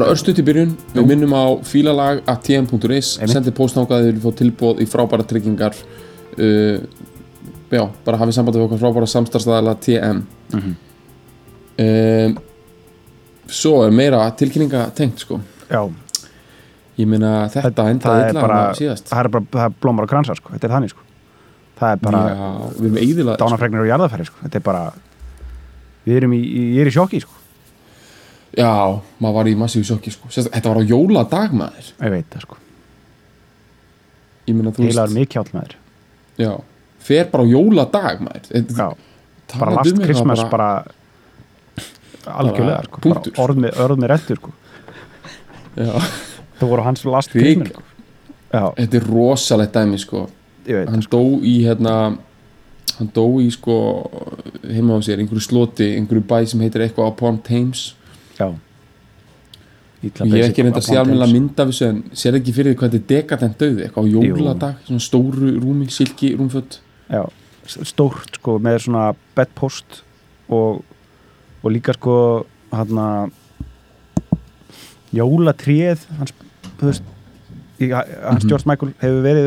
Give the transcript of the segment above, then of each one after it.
Bara örstuðt í byrjun. Við minnum á fílalag at tm.is. Sendið póstnákaði við viljum fá tilbúð í frábæra tryggingar. Uh, Já, bara hafið sambandi við okkur frábæra samstarfstæðala TM Mhm. um, Svo er meira tilkynninga tengt sko. Já, Ég meina þetta það endaði er illa það er bara það er blómar og kransar sko, þetta er þannig sko. Það er bara sko. dánafregnir og jarðafæri sko, þetta er bara við erum í, ég er í sjokki sko Já, maður var í massíu sjokki sko. Sérst, Þetta var á jóladag maður. Ég veit það sko, Ég meina þú heilaður mikið átt með þér Já, fer bara á jóladag maður. Þetta- já, talaðu bara um last mig, það Christmas bara- algjörlega sko, bara punktur. orð með, orð með rettur sko. Já, það voru hans last Rík. Christmas sko. já, þetta er rosalegt dæmi sko. Ég veit hann dó í hérna hann dó í sko heima á sér, einhverju sloti, einhverju bæ sem heitir eitthvað upon Thames já. Illa ég hef ekki reynda að sé alveg mynda af þessu en sér ekki fyrir hvað þetta er dekadent döði eitthvað á jóladag, svona stóru rúmi silki rúmföld já, stórt sko með svona bedpost og, og líka sko hann að jólatríð hans, hans Mhm. George Michael hefur verið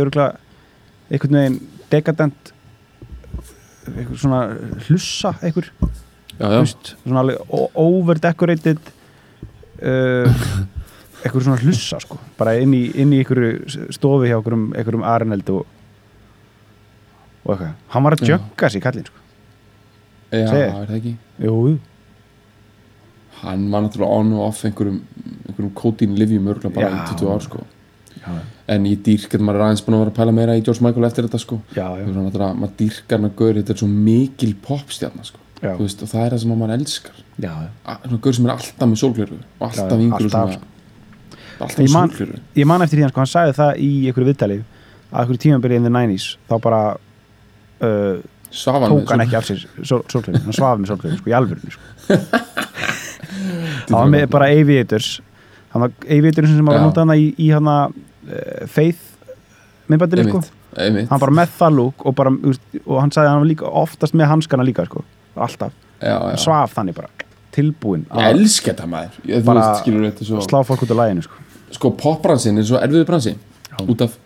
einhvern veginn dekadent svona hlussa einhver, veist, svona alveg overdecorated uh, einhver svona hlussa sko. Bara inn í, inn í einhverju stofi hjá einhverjum, einhverjum arineld og og eitthvað, hann var að Já. jögga sig kallinn sko, já, segir. er það ekki? Jú, hann var náttúrulega on og off einhverjum, einhverjum kótín livjum örgulega bara Já. í 20 ár sko. Já, en ég dýrk, maður er aðeins búin að vera að pæla meira í George Michael eftir þetta sko. Já, maður dýrkar hann að gaur þetta er svo mikil popstjarnar sko. Veist, og það er það sem maður elskar. Svona gaur sem er alltaf með sólgleru og alltaf einhverju alltaf, alltaf með sólgleru ég man eftir því hann sko, hann sagði það í einhverju viðtali að einhverju tímabili in the 90s þá bara uh, tók hann ekki af sér sólflöfin, hann svaf með sólflöfin sko, í alvörinu sko. hann var með bara aviators aviators sem var hana í, í hana uh, faith minnbændinu sko, hann bara með það lúk og, og hann sagði að hann var líka oftast með hanskana líka sko, alltaf, já, já. svaf þannig bara. Tilbúin ég elska þetta maður. Ég, Bara veist, svo slá fólk út af læginu sko. sko popbransin er svo erfiðu bransi. Af,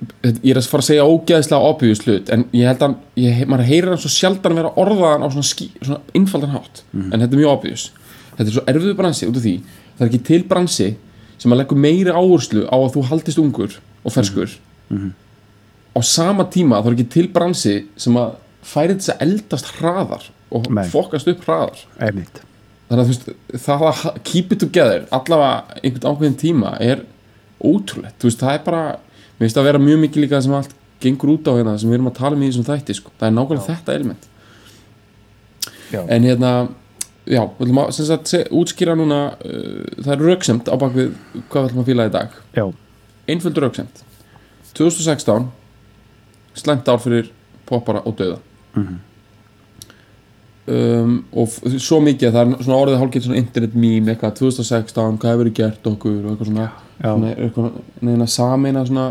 ég er að fara að segja ógeðslega obvious hlut, en ég held að ég, maður heyrir hann svo sjaldan vera orðaðan á svona, skí, svona einfaldan hátt Mhm. en þetta er mjög obvious. Þetta er svo erfiðu bransi út af því það er ekki til bransi sem að leggur meiri áherslu á að þú haldist ungur og ferskur. Mhm. á sama tíma þá er ekki til bransi sem að færi þess að eldast hraðar og fokast upp hraðar. Einmitt. Þannig að þú veist, það að keep it together allavega einhvern ákveðin tíma er ótrúlegt, þú veist, það er bara mér finnst að vera mjög mikið líka sem allt gengur út á hérna sem við erum að tala um í þessum þætti sko. það er nákvæmlega þetta element. Já. en hérna já, við ætlum að sem sagt, se, útskýra núna uh, það er rauksemt á bakvið hvað við ætlum að fíla í dag. Já, einföldur rauksemt 2016 slæmt ár fyrir poppara og döða Mhm. Um, og svo mikið að það er svona orðið hálfgeitt svona internet meme eitthvað 2016, hvað hefur verið gert okkur og eitthvað svona, svona eitthvað, neina sameina svona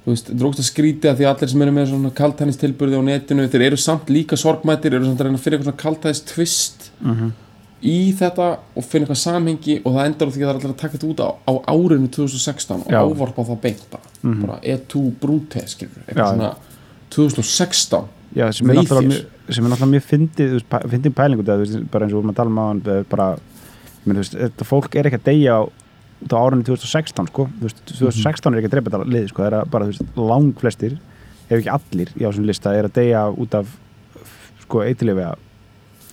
þú veist, drókst að skrítið að því allir sem eru með svona kaltænis tilburði á netinu þeir eru samt líka sorgmættir eru samt að reyna að fyrir eitthvað svona kaltænis twist Mhm. í þetta og finna eitthvað samhengi og það endar á því að það er allir að taka þetta út á, á árinu 2016 og ávarpa það beint bara, bara E2 brúte skilur, Já. eitthvað svona 2016 Já, sem er náttúrulega mjög- sem er náttúrulega mjög fyndið fyndið pælingu þetta, bara eins og við erum að tala um hann bara, þú veist, þetta fólk er ekki að deyja á, á árunni 2016 sko, veist, 2016 er ekki að drepa þetta lið sko, það er bara, veist, lang flestir ef ekki allir í ásum lista er að deyja út af sko, eitthilefja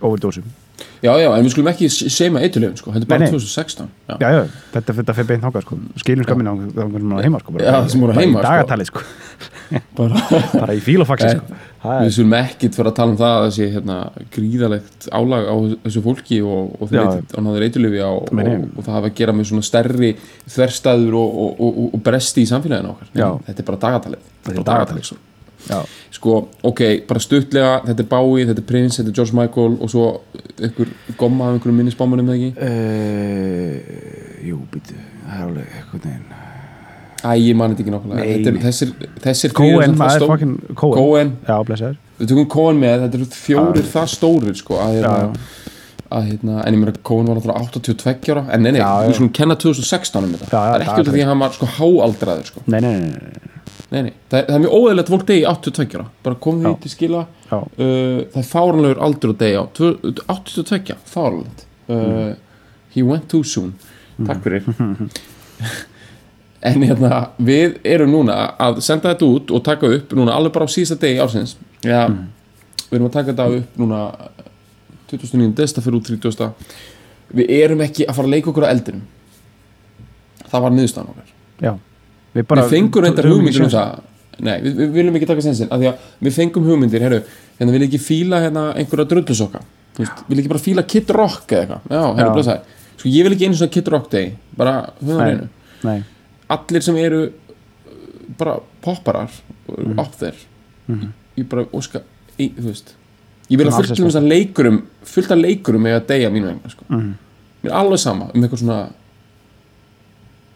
overdósum Já, já, en við skulum ekki seima eitthulefin sko, þetta er bara Nei, nei. 2016 já. já, já, þetta, þetta fyrir beint þangað sko, skilum skamina á það er heima sko, bara, Já, það sem voru bara heima, í sko. dagatali sko, bara bara í fílofaxi Nei. sko. Það Við er- skulum ekkit fyrir að tala um það að þessi hérna, gríðalegt álag á þessu fólki og, og Já. þeir náður eitthulöfi og, og, og, það hafa að gera með svona stærri þverstaður og, og, og, og bresti í samfélaginu okkar Já. Þetta er bara dagatalið Þetta er bara dagatalið. sko. Já, Sko, ok, bara stuttlega þetta er Bowie, þetta er Prince, þetta er George Michael og svo einhver gomma af einhverjum minnisbámanum eða ekki? Uh, jú, býtu það er alveg eitthvað neginn Æ, ég mani þetta ekki nokkulega er. Þessir, þessir Cohen, maður stór- fucking Cohen, Cohen, já, blessaður. Við tökum Cohen með þetta eru fjórir það stórir sko að, hérna, að hérna, en ég meira Cohen var alltaf 82 ára. En nei, nei, við skulum kenna 2016 um þetta. Það er ekki út af því að hann var sko háaldraður sko. nei, nei, nei, nei, nei, nei, það, það er mjög óæðilegt fólk degi 82 ára. Bara komið því til skila uh, það er fáranlegur aldur að degi á. Tvö- 82, fáranlegt uh, he went too soon. Takk fyrir. En hérna við erum núna að senda þetta út og taka upp núna alveg bara á síðasta degi ársins. Ja, við erum að taka þetta upp núna 29. desta fyrir út 30. við erum ekki að fara að leika okkur á eldinum. Það var niðurstaðan okkar. Já við við fengum reyndar hugmyndir um það. Nei, við, við viljum ekki taka sensin af því að við fengum hugmyndir, herru hérna vil ekki fíla hérna einhverja drullusokka? Vil ekki bara fíla Kid Rock eða eitthvað? Sko ég vil ekki einu svona Kid Rock day bara reynu nei, allir sem eru uh, bara popparar Mhm. up there ég bara óska í, þú veist ég vil að alls fullt þess að leikurum fullt af leikurum með að deyja mínu vegna sko. Mhm. mér er alveg sama um eitthvað svona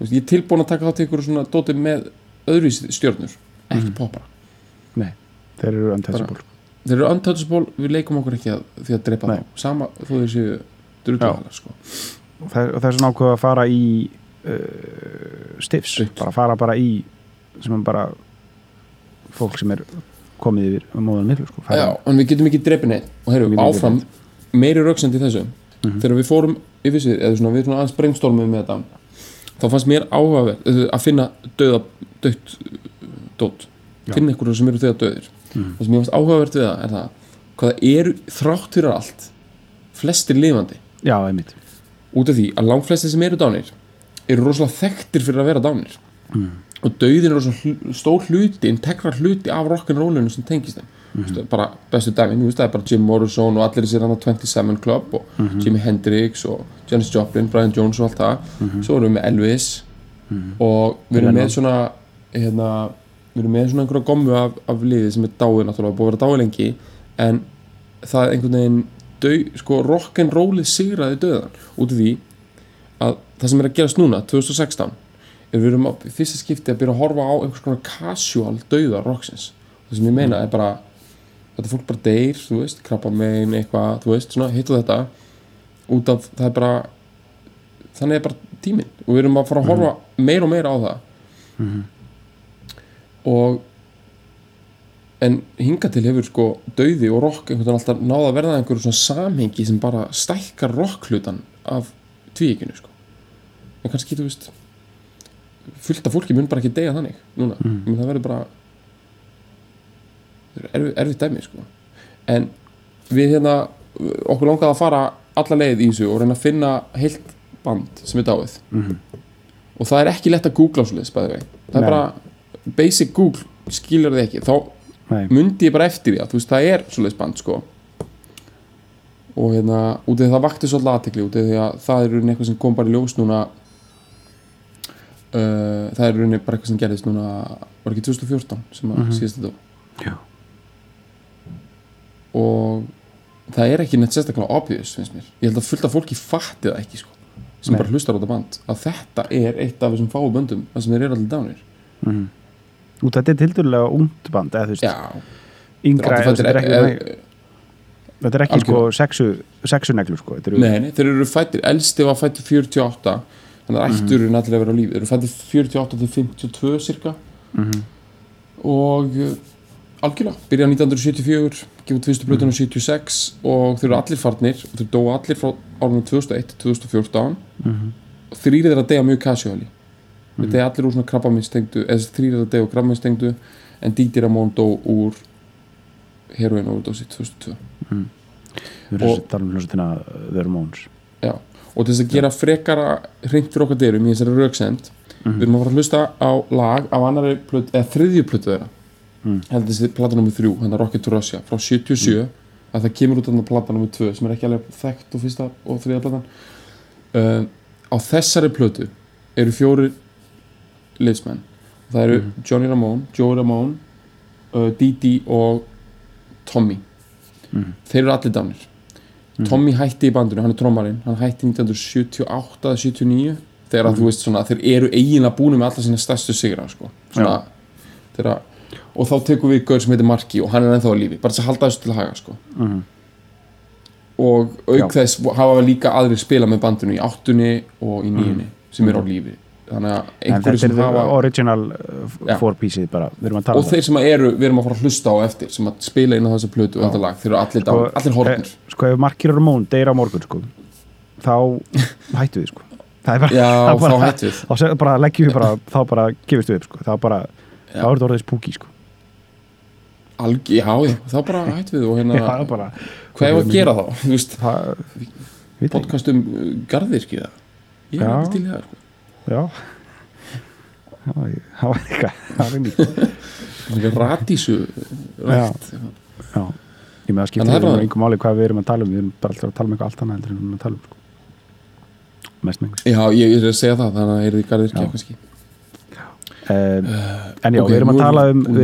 veist, ég er tilbúin að taka þátt í eitthvað svona dóti með öðru stjörnur ekki Mhm. poppara nei þeir eru untouchable þeir eru untouchable, við leikum okkur ekki að, því að drepa Nei. þá sama þó þeir séu drulluðalega sko. og það er svona ákveð að fara í uh, stifs Stutt. bara fara bara í sem er bara fólk sem er komið yfir móðan miklu sko. Já, en við getum ekki drepið neitt og heyrðu, áfram meiri rauksend í þessu Mhm. þegar við fórum yfir sig, eða svona við svona brainstormum með þetta þá fannst mér áhugaverð uh, að finna döða dött dót, finna ykkur sem eru döða döðir Mhm. það sem ég fannst áhugavert við það er það hvað það eru þrátt fyrir allt flestir lifandi? Já, út af því að langflestir sem eru dánir eru rosalega þekktir fyrir að vera dánir. Mm. og dauðin eru rosalega stór hluti integrar hluti af rock'n'rollinu sem tengist þeim mm. bara bestu dæmi, þú veist það er bara Jim Morrison og allir þessir hann 27 Club og Jimi Hendrix og Janis Joplin Brian Jones og allt það. Svo erum við með Elvis og við erum með svona hérna, við erum með svona einhverja gommu af, af liði sem er dáið náttúrulega, búið að vera dáið lengi en það er einhvern veginn dau, sko rock'n'rollið sigraði döðan út af því að það sem er að gerast núna 2016 er við erum í fyrsta skipti að byrja að horfa á einhvers konar casual dauða rocksins. Það sem ég meina er bara þetta fólk bara deyr, þú veist, krabba megin eitthvað, þú veist, svona hitt og þetta út af, það er bara þannig er bara tíminn. Og við erum að fara að horfa meira og meira á það. Og en hinga til hefur sko dauði og rock einhvern veginn alltaf náða að verða einhverju svona samhengi sem bara stækkar rock-hlutan af tvíekinu sko. En kannski þú veist fullt af fólki mun bara ekki deyja þannig núna, mm. það verður bara erfið, erfið dæmi sko en við hérna okkur langaði að fara alla leið í þessu og reyna að finna heilt band sem er dáið Mhm. og það er ekki lett að googla svo leiðis það er Nei. bara basic google skilur þið ekki þá Nei. mundi ég bara eftir því að veist það er svo leiðis band sko og hérna út af því að það vakti svolítið aðtekli út af því að það er eitthvað sem kom bara í ljós núna uh, það er eitthvað sem gerðist núna var ekki 2014 sem að Mhm. síðast þetta. Og það er ekki neitt sérstaklega obvious finnst mér, ég held að fullt af fólki fatti það ekki sko, sem Nei. bara hlustar á þetta band að þetta er eitt af þessum fáu böndum það sem þeir eru allir dánir út þetta er tildurlega ungt band eða þú veist, yngra þeir þetta er eru ekki, allir þetta er ekki sko sexu, sexuneglur sko eru, Nei, nei, þeir eru fættir, elsti var fættir 48 þannig að ætturinn allir að vera á lífi. Þeir eru fættir 48 til 52 cirka. Og uh, algjörlega, byrja 1974 gefur tvistu blötunum 76 og þeir eru allir farnir og þeir dóa allir frá árunum 2001 til 2014 og þrýrið þeirra deyja mjög casually. Þeir deyja allir úr svona krabbaminnstengdu eða þrýrið þeirra deyja úr krabbaminnstengdu en Didi Ramón dó úr heroin overdose 2002 við erum að tala um hljómsveitina The Ramones. Já, og til þess að gera frekara hreint fyrir okkar dyrum í þessari rauksend við erum að fara að hlusta á lag af annari plötu, eða þriðju plötu þeirra mm. held þessi plata nummer þrjú, hann er Rocket to Russia frá 77, að það kemur út þannig plata nummer tvö sem er ekki alveg þekkt og fyrsta og þriðja platan. Uh, á þessari plötu eru fjóri liðsmenn. Það eru Johnny Ramone, Joe Ramone uh, Didi og Tommy. Þeir eru allir dánir Tommy hætti í bandinu, hann er trommarinn hann hætti 1978 eða 79 þegar að þú veist svona, þeir eru eiginlega búinu með alla sína stærstu sigra sko. svona, þeirra, og þá tekum við gaur sem heitir Marki og hann er ennþá á lífi bara þess að halda þessu til haga sko. og auk Já. þess hafa við líka aðrir spila með bandinu í áttunni og í nýjunni sem eru á lífi. Þannig að einhverju sem er hafa original uh, Já. four að tala og þeir sem eru, við erum að fara að hlusta á eftir sem að spila inn á þessa plötu og þetta lag þeir eru allir, Sko, allir horfnir. eh, sko ef Markir Ramón deyr á morgun sko þá hættu við sko. Er bara, Já, er bara þá hættum við. þá bara leggjum við bara, þá bara gefist við upp sko, þá bara, þá er þetta orðið spooky sko Algi, já, já, þá bara hættum við og hérna, Já, það er bara, hvað er að gera þá? Þú veist, það podcast um uh, garðirki það Ég er Já. ekki til það sko. já það var það eitthvað það var Svona Radísu rækt já ég með að skipta það er um einhver máli hvað við erum að tala um við erum bara alltaf að tala um eitthvað allt annað en við erum að tala um sko. mest með einhvers Já, ég er að segja það, þannig að er þið garðirki Já. kannski uh, en já, ok, við erum að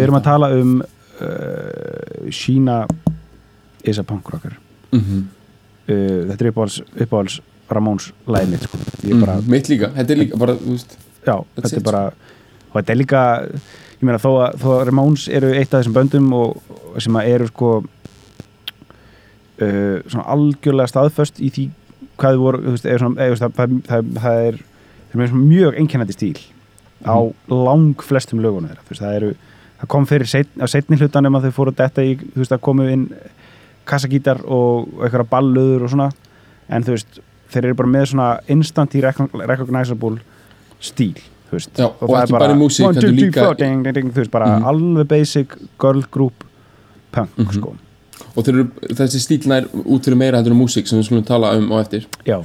erum tala um það. um uh, Sheena is a punk rocker mm -hmm. uh, þetta er uppáhalds, uppáhalds Ramóns mitt sko. bara, Mitt líka, þetta er líka bara, já, þetta er bara og þetta er líka ég meina þó að, þó að Ramóns eru eitt af þessum böndum og, sem að eru sko uh, svona algjörlega staðföst í því hvað þið voru þú veist, er svona, eða, það, það, það, það er er mjög einkennandi stíl á Mhm. lang flestum lögunum þeirra þú veist, það eru það kom fyrir set, á setni hlutanum að þau fóru að detta í þú veist að komu inn kassagítar og, og eitthvað ballöður og svona. En þú veist þeir eru bara með svona instantly recogn- recognizable stíl Já, og er ekki bara í músík, one, two, three, four, ding, ding, ding, þú veist bara Mhm. alveg basic girl group punk Mhm. sko. Og eru, þessi stíl nær út fyrir meira heldur um músík sem við skulum tala um á eftir. Já.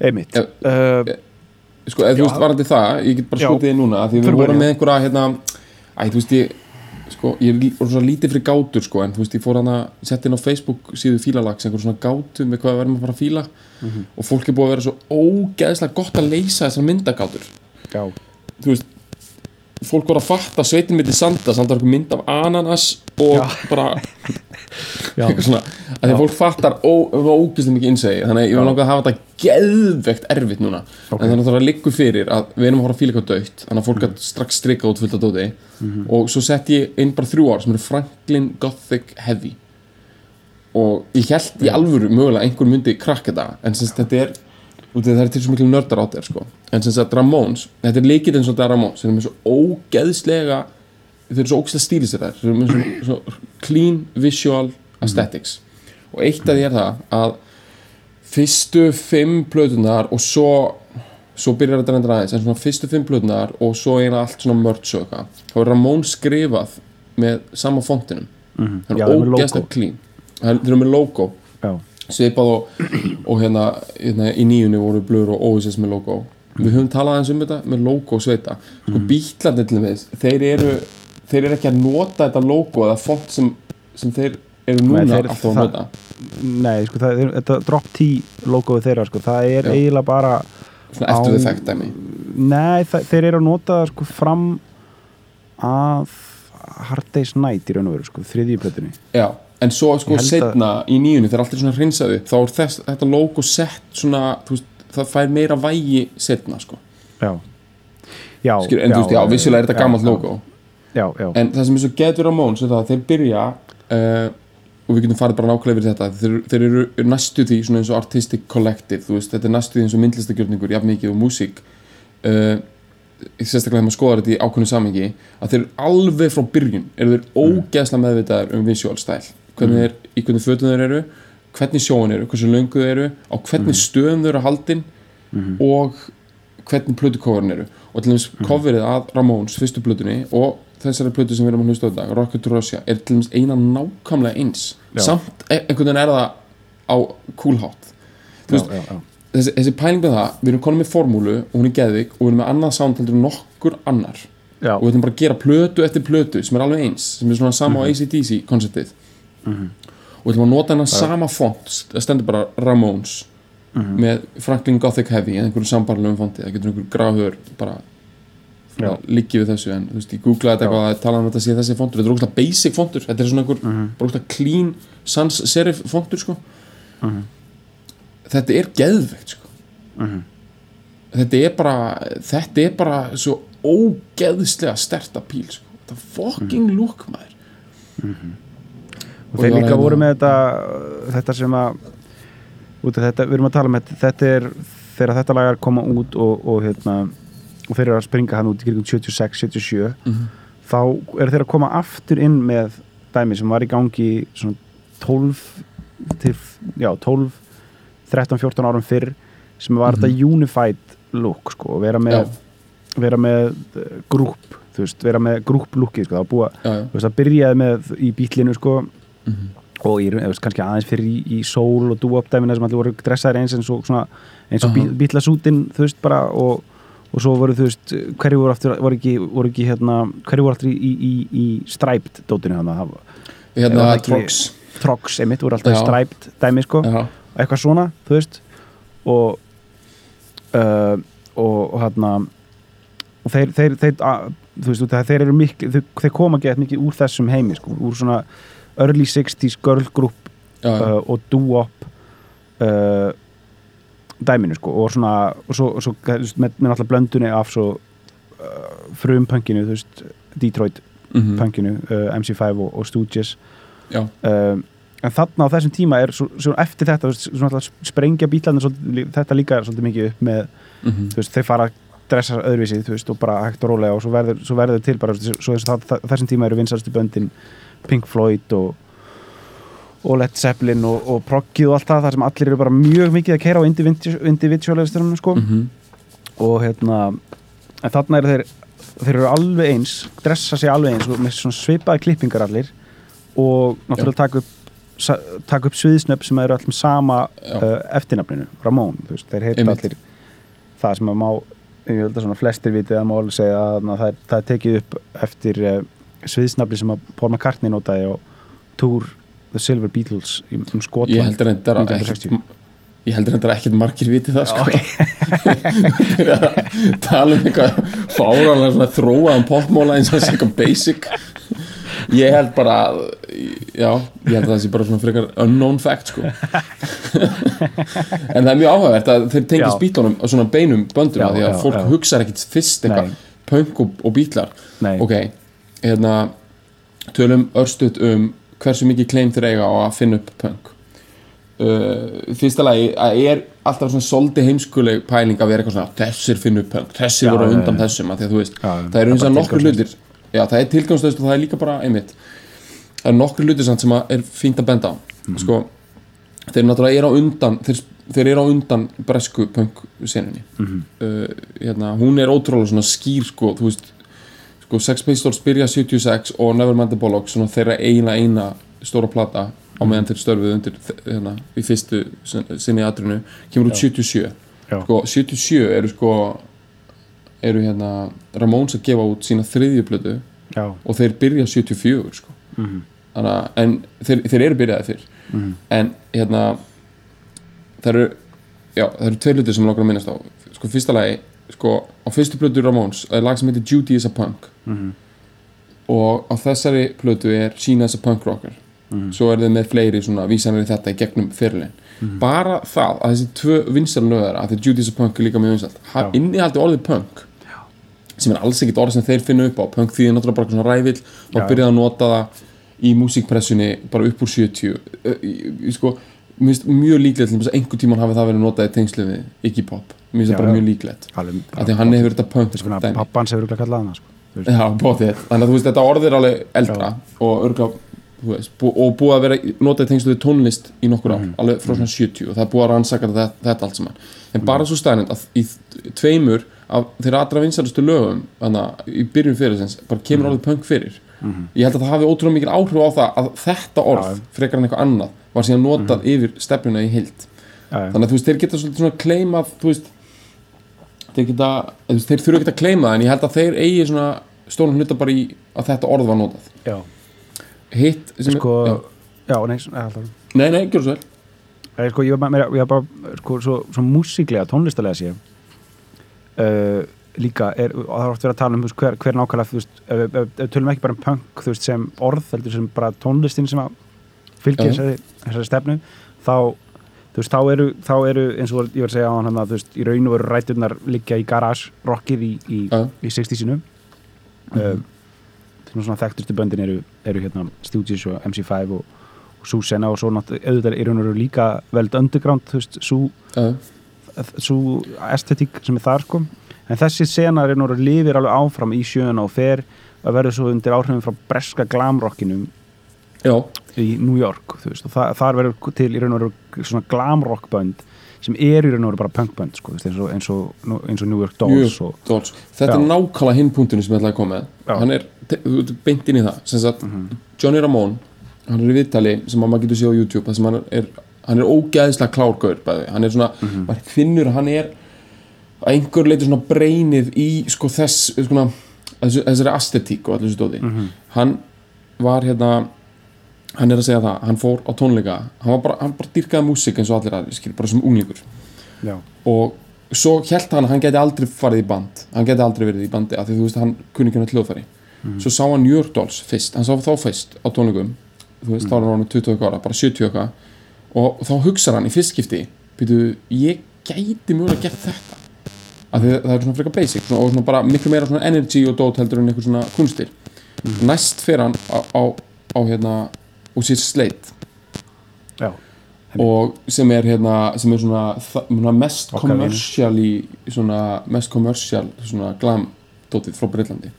Einmitt. Já. uh, Sko, eða þú veist, varandi það, ég get bara skotið þig núna Því við vorum með einhverja, hérna Æ, þú veist, ég Sko, ég er lí- svo lítið fyrir gátur, sko En þú veist, ég fór hana, sett inn á Facebook síðu fílalags Einhver svona gátu með hvað við verðum að fara að fíla. Mhm. Og fólk er búið að vera svo ógeðslega gott að leysa þessar myndagátur. Já, Þú veist Fólk voru að fatta sveitin mitt í sanda Samt var einhver mynd af ananas Og Já. bara eitthvað svona að því að fólk fattar ó- ógeðslega mikið innsegi þannig að ég var langar að hafa þetta geðvegt erfitt núna. Ok. en þannig að það var liggur fyrir að við erum að fara að fíla eitthvað dögt þannig að fólk mm. strax strika út fullt af dóti. Og svo sett ég inn bara þrjú ár sem eru Franklin Gothic Heavy. Og ég held í alvöru mögulega einhver myndi krakka þetta en sem þetta er út af það er til svo miklu nördar á þér sko. En sem sagt Ramones, þetta er líkið eins og þetta er Ramones sem er með svo ógeðslega þeir eru svo ógeðslega stílisir þær. Þeir eru með svo, svo clean visual aesthetics. Og eitt af því er það að fyrstu fimm plötunar og svo svo byrjar þetta reyndir aðeins en svona fyrstu fimm plötunar og svo eina allt svona eitthvað þá er Ramón skrifað með sama fontinum Mhm. það er það er ógeðslega clean. Þeir eru með logo. Já, svipað og, og hérna, hérna í nýjunni voru blur og Oasis með logo. Við höfum talað eins um þetta með logo og sveita. Sko mm. bítlarnir til þess þeir eru, þeir eru ekki að nota þetta logo eða font sem, sem þeir eru núna Nei, þeir- alltaf að nota. Nei, sko, það er, þetta drop T logoið þeirra, sko, það er Já. eiginlega bara svona eftir þið þekkt dæmi. Nei, það, þeir eru að nota sko, fram að Hard Day's Night í raun og veru, sko, þriðji plötunni. Já, en svo sko setna í nýjunni þegar allt er svona hreinsað upp þá er þess, þetta logo sett svona veist, það fær meira vægi setna sko. já. Já, Skil, en þú veist, já, vissulega er þetta gammalt logo. Já, já, en það sem er svo getur á Móns er það að þeir byrja uh, og við getum farið bara nákvæmlega yfir þetta þeir, þeir eru næstu því svona eins og artistic collective þú veist, þetta er næstu því eins og myndlistagjörningur jafn mikið og músík. Uh, sérstaklega þegar maður skoðar þetta í ákveðnu samengi að þeir eru alveg frá byrjun eru þeir ógeðslega meðvitaðar um visual style hvernig þeir, í hvernig fötum þeir eru hvernig sjóin eru, hversu löngu þeir eru á hvernig stöðum þeir eru haldin og hvernig plötukóðurinn eru. Og til dæmis coverið að Ramones fyrstu plötunni og þessari plötu sem við erum að hlusta á þetta Rocket to Russia er til dæmis eina nákvæmlega eins. Já. samt e- einhvern veginn er það á cool hátt já, veist, já, já. þessi, þessi pæling með það, við erum konum með formúlu og hún er geðvik og við erum með annað sound heldur en nokkur annar. Já. og við ætlum bara að gera plötu eftir plötu sem er alveg eins, sem er svona sama á ACDC konceptið og við ætlum að nota hennar sama font stendur bara Ramones með Franklin Gothic Heavy eða einhverju sambarlegum fonti, það getur einhver grafur bara liggi við þessu en þú veist, ég googlaði þetta eitthvað að tala um þetta sé þessi fontur, þetta er ógæslega basic fontur. Þetta er svona einhver, bara ógæslega clean sans serif fontur sko. Þetta er geðveikt sko. Þetta er bara þetta er bara svo ógeðslega sterta píl sko. þetta er fucking look maður og þeir ég var líka voru með þetta þetta sem að út af þetta, við erum að tala með þetta er þegar þetta lag að koma út og, og hérna og þeir eru að springa hann út í kringum 76, 77 Mhm. þá eru þeir að koma aftur inn með dæmi sem var í gangi svona 12 til, já, 12 13, 14 árum fyrr sem var þetta unified look sko, og vera með, vera með uh, grúp, þú veist, vera með grúp lookið, sko, það var búið að byrjaði með í bílinu sko Mhm. og í, eða, veist, kannski aðeins fyrir í, í sól og dúop dæmina sem allir voru dressaðir eins eins og svona, eins og Aha. bí, bílasútin þú veist bara og, og svo voru þú veist hverju voru aftur, voru ekki, voru ekki hérna, hverju voru aftur í, í, í, í striped dótinu hann að hérna ekki- Trox. Trox emitt voru alltaf striped dæmi sko. Já, eitthvað svona, þú veist. Og uh, og, og hérna og þeir, þeir, þeir að, þú veist, þeir eru mikil þeir, koma gett mikið úr þessum heimi sko, úr svona early 60s girl group já, já. uh, og doo-wop uh, dæminu sko og svona, og svo, svo með, með alltaf blöndunni af svo uh, frum punkinu, þú veist Detroit Mhm. punkinu, uh, MC5 og, og Stooges um, en þarna á þessum tíma er svo, svo eftir þetta, þú veist, sprengja bílarnir þetta líka er svolítið mikið upp með, mhm. þú veist, þeir fara að dressa öðruvísi, þú veist, og bara hægt og rólega og svo verður, svo verður til bara, svo þess, það, þessum tíma eru vinsastu böndin Pink Floyd og og Led Zeppelin og, og proggið og allt það, þar sem allir eru bara mjög mikið að keira á individualistunum, sko Mhm. og hérna en þarna eru þeir þeir eru alveg eins, dressa sig alveg eins með svona svipaði klippingar allir og náttúrulega taka upp taka upp sviðsnöfn sem eru allir sama uh, eftirnafninu, Ramón veist, þeir heita Einmitt. allir það sem að má, ég held að svona flestir vitið að má alveg segja að það, er, það tekið upp eftir uh, sviðsnafni sem að Paul McCartney notaði á Tour The Silver Beatles um Skotland ég heldur reyndar að 1960. ekkert ég heldur reyndar að ekkert margir viti það sko tala um eitthvað fáranlega svona þróaðan popmóla eins og sé eitthvað basic ég held bara já, ég held að það sé bara svona frekar unknown fact sko en það er mjög áhugavert að þeir tengja Já. spílunum á svona beinum böndum Já, því að já, fólk já. hugsar ekkit fyrst eitthvað punk og, og bílar Nei. ok, hérna tölum örstuðt um hversu mikið claim þeir eiga á að finna upp punk uh, fyrsta lagi að er alltaf svona soldi heimskuleg pæling að vera eitthvað svona þessir finna upp punk, þessir Já, voru já, undan já. þessum að því að þú veist, Já, það eru eins og nokkur hlutir já, það er tilgangslöst og það er líka bara einmitt það eru nokkur hlutir sem er fínt að benda á Mhm. sko, þeir náttúrulega eru á undan þeir, þeir eru á undan bresku punk senunni Mhm. uh, hérna, hún er ótrúlega svona skýr sko, þú veist sko, Sex Pistols byrja 76 og Nevermind the Bollocks svona þeirra eina eina stóra plata á meðan þeir störfuð undir hérna, í fyrstu sin- sinni atrinu kemur út 77 Já. sko, 77 eru sko eru hérna Ramones að gefa út sína þriðju plötu Já, og þeir byrja 74 sko. Mhm. Þannig, að- en þeir, þeir eru byrjaði fyrr Mhm. en hérna það eru já, það eru tveir hlutir sem langar að minnast á sko fyrsta lagi, sko á fyrstu plötu Ramones er lag sem heitir Judy is a Punk. Mhm. og á þessari plötu er Sheena is a Punk Rocker. Svo er þið með fleiri svona vísanir í þetta í gegnum fyrirlin. Bara það að þessi tvö vinsal lögur að því Judy's a Punk er líka mjög vinsalt Já. innihaldi orðið punk. Sem er alls ekkit orð sem þeir finna upp á. Punk því er náttúrulega bara svona rævill og Já. byrjaði að nota það í músíkpressunni bara upp úr 70 Ö, í- í- sko, finnst mjög líklegt til þess að einhver tíman hafi það verið notað í tengslu við Iggy Pop, mér finnst Já, það bara já. mjög líklegt því að hann hefur þetta Svona, dæmi. pappans hefur örugglega kallað hana sko. Já, bótið, þannig að þú veist þetta orð er alveg eldra og örgla veist, bú, og búið að vera notað í tengslu við tónlist í nokkur ár, Mhm. alveg frá svona 70 og það búið að rannsaka þetta, þetta allt saman en Mhm. bara svo stæðnind að í tveimur af þeirra allra vinsalustu lögum þannig að í byrjun fyrir þess bara Mhm. kemur orðið punk fyrir ég held að það hafi ótrúlega mikil áhrif á það að þetta orð, Já. Mhm. frekar en eitthvað annað var síðan notað yfir stefnuna í já. þannig að þú veist, þeir geta svolítið svona kleimað þú veist þeir geta, þeir þurfa ekki að kleima en ég held að þeir eigi svona stóran hluta bara í að þetta orð var notað já. hitt sem sko, já. já, nei, svona- nei, nei, gjör svo vel Eða, sko, ég var bara, sko, svo, svo músíklega, tónlistalega sé uh, líka er, og það er oft verið að tala um hver, hver nákvæmlega þú veist, tölum ekki bara um punk veist, sem orð, heldur sem bara tónlistin sem að fylgja þessari, þessari stefnu þá veist, þá eru, þá eru eins og ég var að segja á hann að veist, í raun og veru ræturnar liggja í garage rockið í, í, í 60-sinu uh, sem svona þekktustu böndin eru, eru hérna Stooges og MC5 og, og Susena og svo náttúrulega í raun og veru líka veld underground, svo estetík sem er þar sko. En þessi sena er nú lifir alveg áfram í sjöuna og fer að verður svo undir áhrifin frá breska glamrockinum já, í New York veist, og það, þar verður til í raun og veru svona glamrockbönd sem er í raun og veru bara punkbönd sko, eins, eins, og, eins og New York Dolls mjög og, dóls þetta Já. er nákvæmlega hinn punktinu sem ég ætlaði að koma með. Hann er, beint inn í það. Sagt, Johnny Ramone hann er í viðtali sem að maður getur séð á YouTube það sem hann er, hann er ógæðislega klárgaur bæði, hann er svona, maður finnur hann er að einhver leiti svona breynið í sko þess svona, þessu, þessari aesthetík og allir þessu dóti. Hann var hérna hann er að segja það, hann fór á tónleika hann var bara, hann bara dýrkaði músík eins og allir skil, bara sem unglingur. Já, og svo held hann að hann geti aldrei farið í band hann geti aldrei verið í bandi af því þú veist hann kunni ekki hann hljóðfæri. Svo sá hann New York Dolls fyrst hann sá þá fyrst á tónleikum þú veist þá var hann 20 eitthvað ára, bara 70 eitthvað og þá hugsaði hann í fyrst skipti býtu, ég gæti mjög að gera þetta. Af því það er svona frekar basic svona, og svona bara miklu meira energy og dót heldur en eitthvað svona kunstir. Næst fer hann á, á, á hérna og sér sleit. Já, og sem er hérna sem er svona, svona mest kommersial svona mest kommersial svona glam dótið frá Breitlandi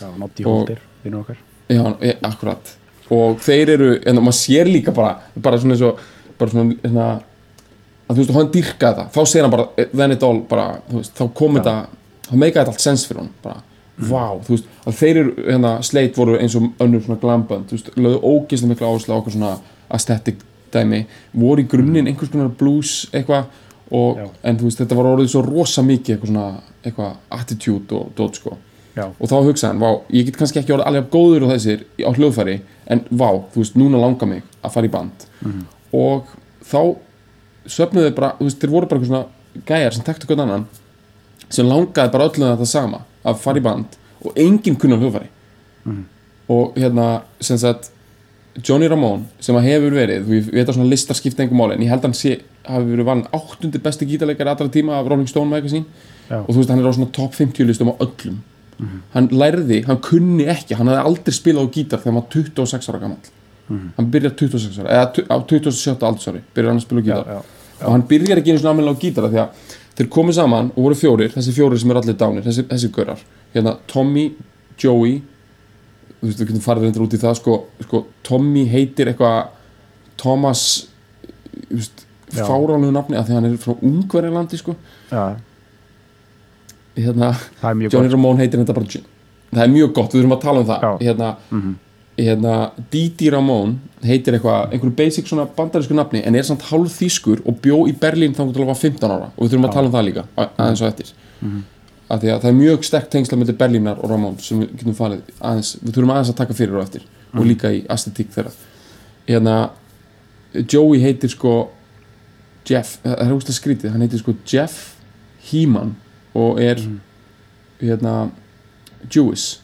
já, Og- Holder vinnur okkar. Já, e, akkurat. Og þeir eru, en maður sér líka bara bara svona eins og bara svona, hérna, að þú veist, hann dyrkaði það. Þá segir hann bara, eh, then it all bara, veist, þá kom þetta, þá meikaði þetta allt sens fyrir hann, bara, vá, þú veist að þeir eru, hérna, sleit voru eins og önnur svona glambönd, þú veist, lögðu ógeðslega mikla áherslu á okkur svona aesthetic dæmi, voru í grunninn einhvers konar blues eitthvað en þú veist, þetta var orðið svo rosa mikið eitthvað svona, eitthvað attitude og dót, sko. Já, og þá hugsaði hann, vá, ég get kannski ekki orðið alveg góður á þessir á hljóðfæri en vá, þú veist, núna langar mig að fara í band. Og þá söfnuðu bara, þú veist, þeir voru bara eitthvað svona gæjar sem tektu hvern annan sem langaði bara öllum þetta sama að fara í band og enginn kunna á hljóðfæri. Og hérna, sem sagt Johnny Ramone, sem að hefur verið þú veit að svona listar skipta engum máli en ég held að hann sé, hafi verið valin áttundi besti gítarleikari allra tíma af Rolling Stone magazine. Já. og þú veist, hann er á svona top 50 listum á öllum. Hann lærði, hann kunni ekki hann hafði aldrei spilað á gítar þegar hann var 26 ára gamall. Hann byrjar 26 ára eða á 27 aldursári byrjar hann að spila á já, gítar. já, og hann byrjar ekki einu svona almennilega á gítar af því að þeir komu saman og voru fjórir þessi fjórir sem eru allir dánir, þessi, þessi görar hérna, Tommy, Joey þú veist, við getum farið reyndir út í það sko, sko Tommy heitir eitthvað Thomas þú veist, fáránlegu nafni af því að hann er frá Ungverjalandi sko. Já, hérna, er Johnny gott. Ramone heitir þetta bara það er mjög gott, við þurfum að tala um það. Já. hérna, Mhm. Hérna Didi Ramone heitir eitthvað einhverju basic svona bandarísku nafni en er samt hálf þýskur og bjó í Berlín þannig til að var 15 ára. Og við þurfum að tala um það líka aðeins og eftir. Af því að það er mjög sterk tengsla með Berlínar og Ramone sem við getum farið aðeins við þurfum aðeins að taka fyrir og eftir og líka í aesthetík þeirra. Hérna Joey heitir sko Jeff, það er að skrítið hann heitir sko Jeff Heeman og er hérna Jewish.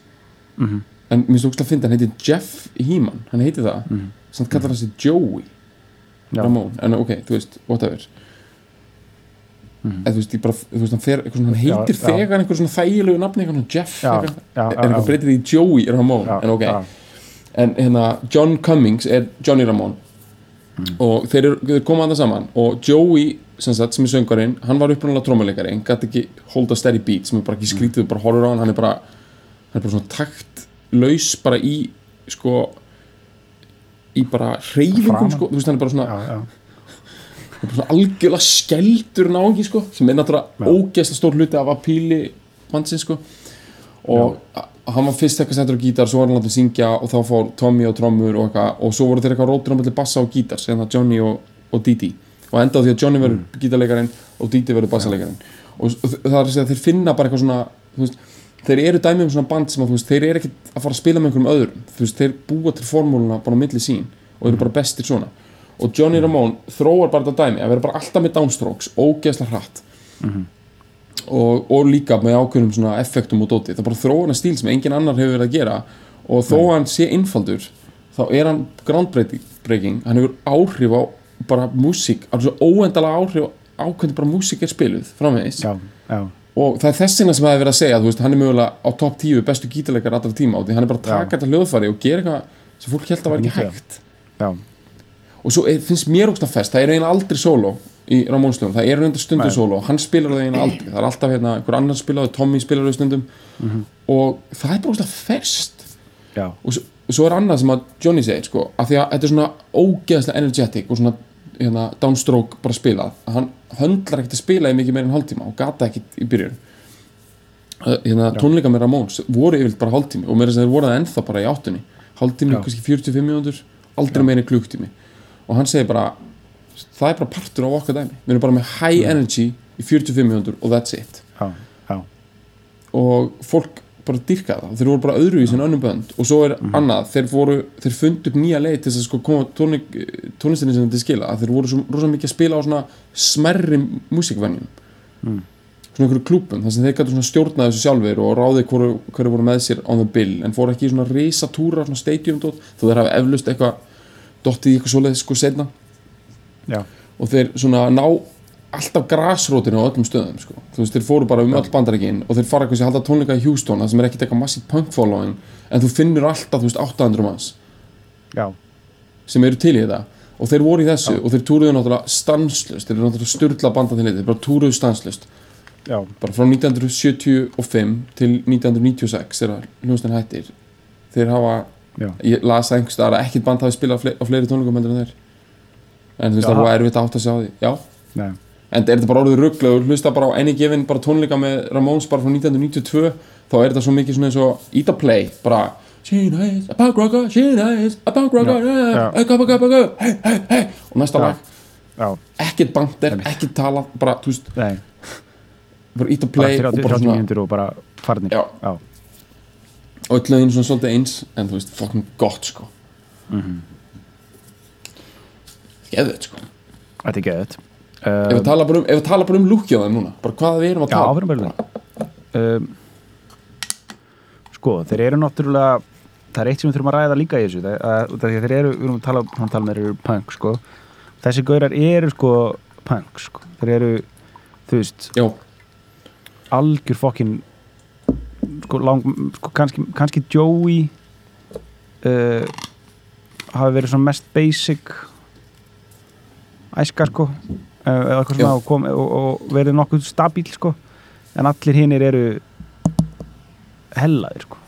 Mhm. En mér finnst ógst að finna hann heitir Jeff Heeman hann heitir það Mhm. samt kallar hann sig Joey Já. Ramón, en ok, þú veist, whatever Mhm. en þú veist, bara, þú veist, hann, fer, hann heitir Já, já. þegar einhver svona þægilegu nafni, eitthvað svona Jeff Já, eitthvað, já, en já, eitthvað já. breytir því í Joey Ramón, Já, en ok já. en hérna, John Cummings er Johnny Ramón Mhm. og þeir, eru, þeir koma að það saman og Joey, sem sagt, sem er söngarinn hann var upprunalega trómuleikari, hann gæti ekki hold a steady beat, sem er bara ekki Mhm. skrítið bara horfur á hann, hann er bara hann er bara svona takt laus bara í sko í bara hreyfingum sko, þú veist hann er bara svona, já, já. er bara svona algjörlega skeldur náungi sko, sem er náttúrulega Já. ógeðslega stór hluti af apíli mannsins sko og a- hann var fyrst eitthvað sendur á gítar svo var hann látið syngja og þá fór Tommy og trommur og eitthvað og svo voru þeir eitthvað rótur á milli bassa og gítar sem það Johnny og, og Didi og enda á því að Johnny verður mm. gítarleikarin og Didi verður bassaleikarin og, það er að segja að þeir finna bara eitthvað svona þú veist, þeir eru dæmi um svona band sem að veist, þeir eru ekkert að fara að spila með einhverjum öðrum. Veist, þeir búa til formúluna bara á milli sín og eru bara bestir svona. Og Johnny Ramone þróar bara þetta dæmi að vera bara alltaf með downstrokes, ógeðslega hratt. Og, og líka með ákveðnum svona effektum og dóti. Það er bara þróana stíl sem engin annar hefur verið að gera. Og þó að hann sé einfaldur þá er hann groundbreaking hann hefur áhrif á bara músík, alveg svo óendalega áhrif á hvernig bara músík er spiluð framvegis. Já, já, og það er þessina sem það hefur verið að segja veist, hann er mögulega á topp 10 bestu gítarleikar allra tíma og því hann er bara að taka þetta hljóðfæri og gera eitthvað sem fólk held að var ekki hægt. Já, og svo er, finnst mér ógst að fest það er eiginlega aldrei sóló í Ramónslöfum það er reynda stundum Nei. sóló, hann spilar það eiginlega aldrei það er alltaf hérna, einhver annar spilaði, Tommy spilar það stundum. Mhm. og það er bara ógst að fest. Já, og svo, svo er annað sem að Johnny segir sko, að því að þetta er svona ógeðslega energetic og svona hérna, downstroke bara spilað, að hann höndlar ekkert að spila í mikið meir en hálftíma og gata ekkert í byrjun. Hérna, tónleika með Ramóns voru yfirleitt bara hálftími og mér er að þeir voru það ennþá bara í áttunni. Hálftími, kannski 45 mínútur aldrei meira en klukktími og hann segir bara, það er bara partur á okkar dæmi. Við erum bara með high energy í 45 mínútur og that's it. Já, já, og fólk bara dyrkaði það. Þeir voru bara öðruvísi en önnum bönd. Og svo er annað, þeir voru, þeir fundu upp nýja leið til þess að sko koma tónlistinni sem þetta skila, að þeir voru svo rosa mikið að spila á svona smerri músikvenjum. Mm. svona einhverju klúbum, þar sem þeir gætu svona stjórnaði þessu sjálfur og ráði hverju, hverju voru með sér on the bill, en fóru ekki í svona risatúra, svona stadium dot, þó þeir hafa eflust eitthvað dottið í eitthvað svoleið sko og þeir svona ná alltaf grasrótinu á öllum stöðum sko. þú veist, þeir fóru bara um öll bandarækin og þeir fara eitthvað sem halda tónleika í Houston það sem er ekkert eitthvað massíf punk following en þú finnur alltaf, þú veist, 800 manns já, sem eru til í þetta. Og þeir voru í þessu og þeir túruðu náttúrulega stanslust þeir eru náttúrulega styrla banda til þetta, þeir bara túruðu stanslust já, bara frá 1975 til 1996 þegar hljóðstin hættir þeir hafa, já, ég las það einhvers staðar að ekkert band hafi spilað á fle- á fleiri tónleikum en þú veist, Já. það en er þetta bara orðið rugglegur hlusta bara á enni gefin bara tónleika með Ramones bara frá 1992 þá er þetta svo mikið svona eins og Eat a Play bara She knows a punk rocker, she knows a punk rocker hey, hey, hey, og næsta lag, ekkert bandir ekkert tala, bara, þú veist, nei. bara Eat a Play 30 og bara 30 svona, mínútur og bara farnir. Og öll lögin svona svolítið eins en þú veist, fucking gott sko. Mhm. geðveit sko. Þetta er geðið ef við tala bara um, við tala um lúkja á þeim núna bara hvað við erum að Já, tala fyrir bara um, Sko, þeir eru náttúrulega það er eitt sem við þurfum að ræða líka í þessu það, að, þeir eru, við erum að tala, hann tala eru punk, sko. Þessi gaurar eru sko punk, sko. Þeir eru, þú veist, já, algjör fokkin sko, lang, sko kannski, kannski Joey uh, hafi verið mest basic æska sko eða eitthvað svona og, kom, og, og verið nokkuð stabíl sko. En allir hinnir eru hellaðir sko.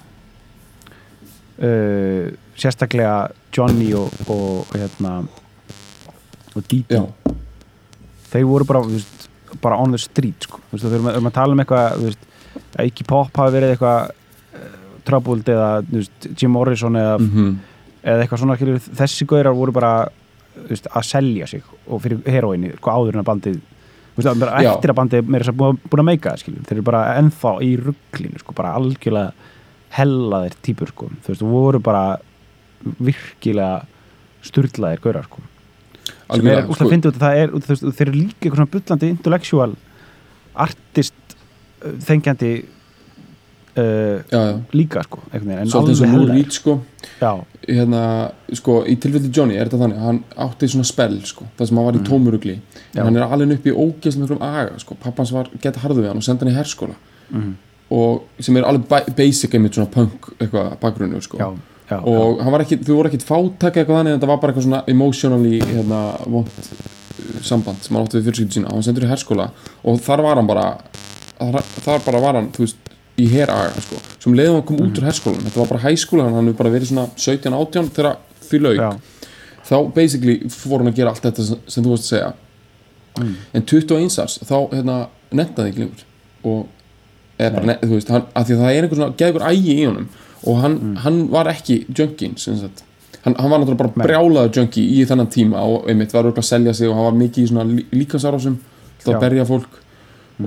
Uh, sérstaklega Johnny og, og, hérna og Didi þeir voru bara, veist, bara on the street sko. Veist, við erum, að tala um eitthvað veist, ekki pop hafi verið eitthvað uh, troubled eða Jim Morrison eða, mhm. eða eitthvað svona þessi gauðrar voru bara veist, að selja sig og fyrir heroinni sko, áður en að bandið þú veist, að eftir að bandið að búin, að meika það þeir eru bara ennþá í rugglinu sko, bara algjörlega hellaðir típur sko, þú veist, voru bara virkilega sturlaðir gauðrar sko. Sem er að út að það er út, þú veist, þeir eru líka eitthvað svona bullandi intellectual artist uh, þengjandi uh, já, já, líka sko en svolítið eins og alveg Lou sko já, hérna, sko, í tilfelli Johnny er þetta þannig hann átti svona spell, sko það sem hann var í tómurugli Mhm. Já. hann er alveg upp í ógeðslega miklum aga, sko pappans var gett harðu við hann og senda hann í herskóla Mhm. og sem er alveg ba- basic einmitt svona punk eitthvað bakgrunnu, sko já, já, og var ekki, þú voru ekkit fátæk eitthvað þannig en þetta var bara eitthvað svona emotionally hérna, vond uh, samband sem hann átti við fjölskyldu sína og hann sendur í herskóla og þar var hann bara þar, þar bara var hann, þú veist í heraga, sko, sem leiðum hann kom út úr herskólan þetta var bara hæskóla, hann hefur bara verið svona 17-18 þegar því lauk. Já, þá basically fór hann að gera allt þetta sem, sem þú varst að segja. Mm. en 21 árs, þá hérna nefndaði ekki lengur. Og eða bara, ne, þú veist, hann, að því að það er einhver svona geðgur ægi í honum. Og hann, Mm. hann var ekki junkin, sem sagt. Hann, hann var náttúrulega bara brjálaður junkie í þennan tíma og einmitt var örugglega að selja sig og hann var mikið í svona Já. að berja fólk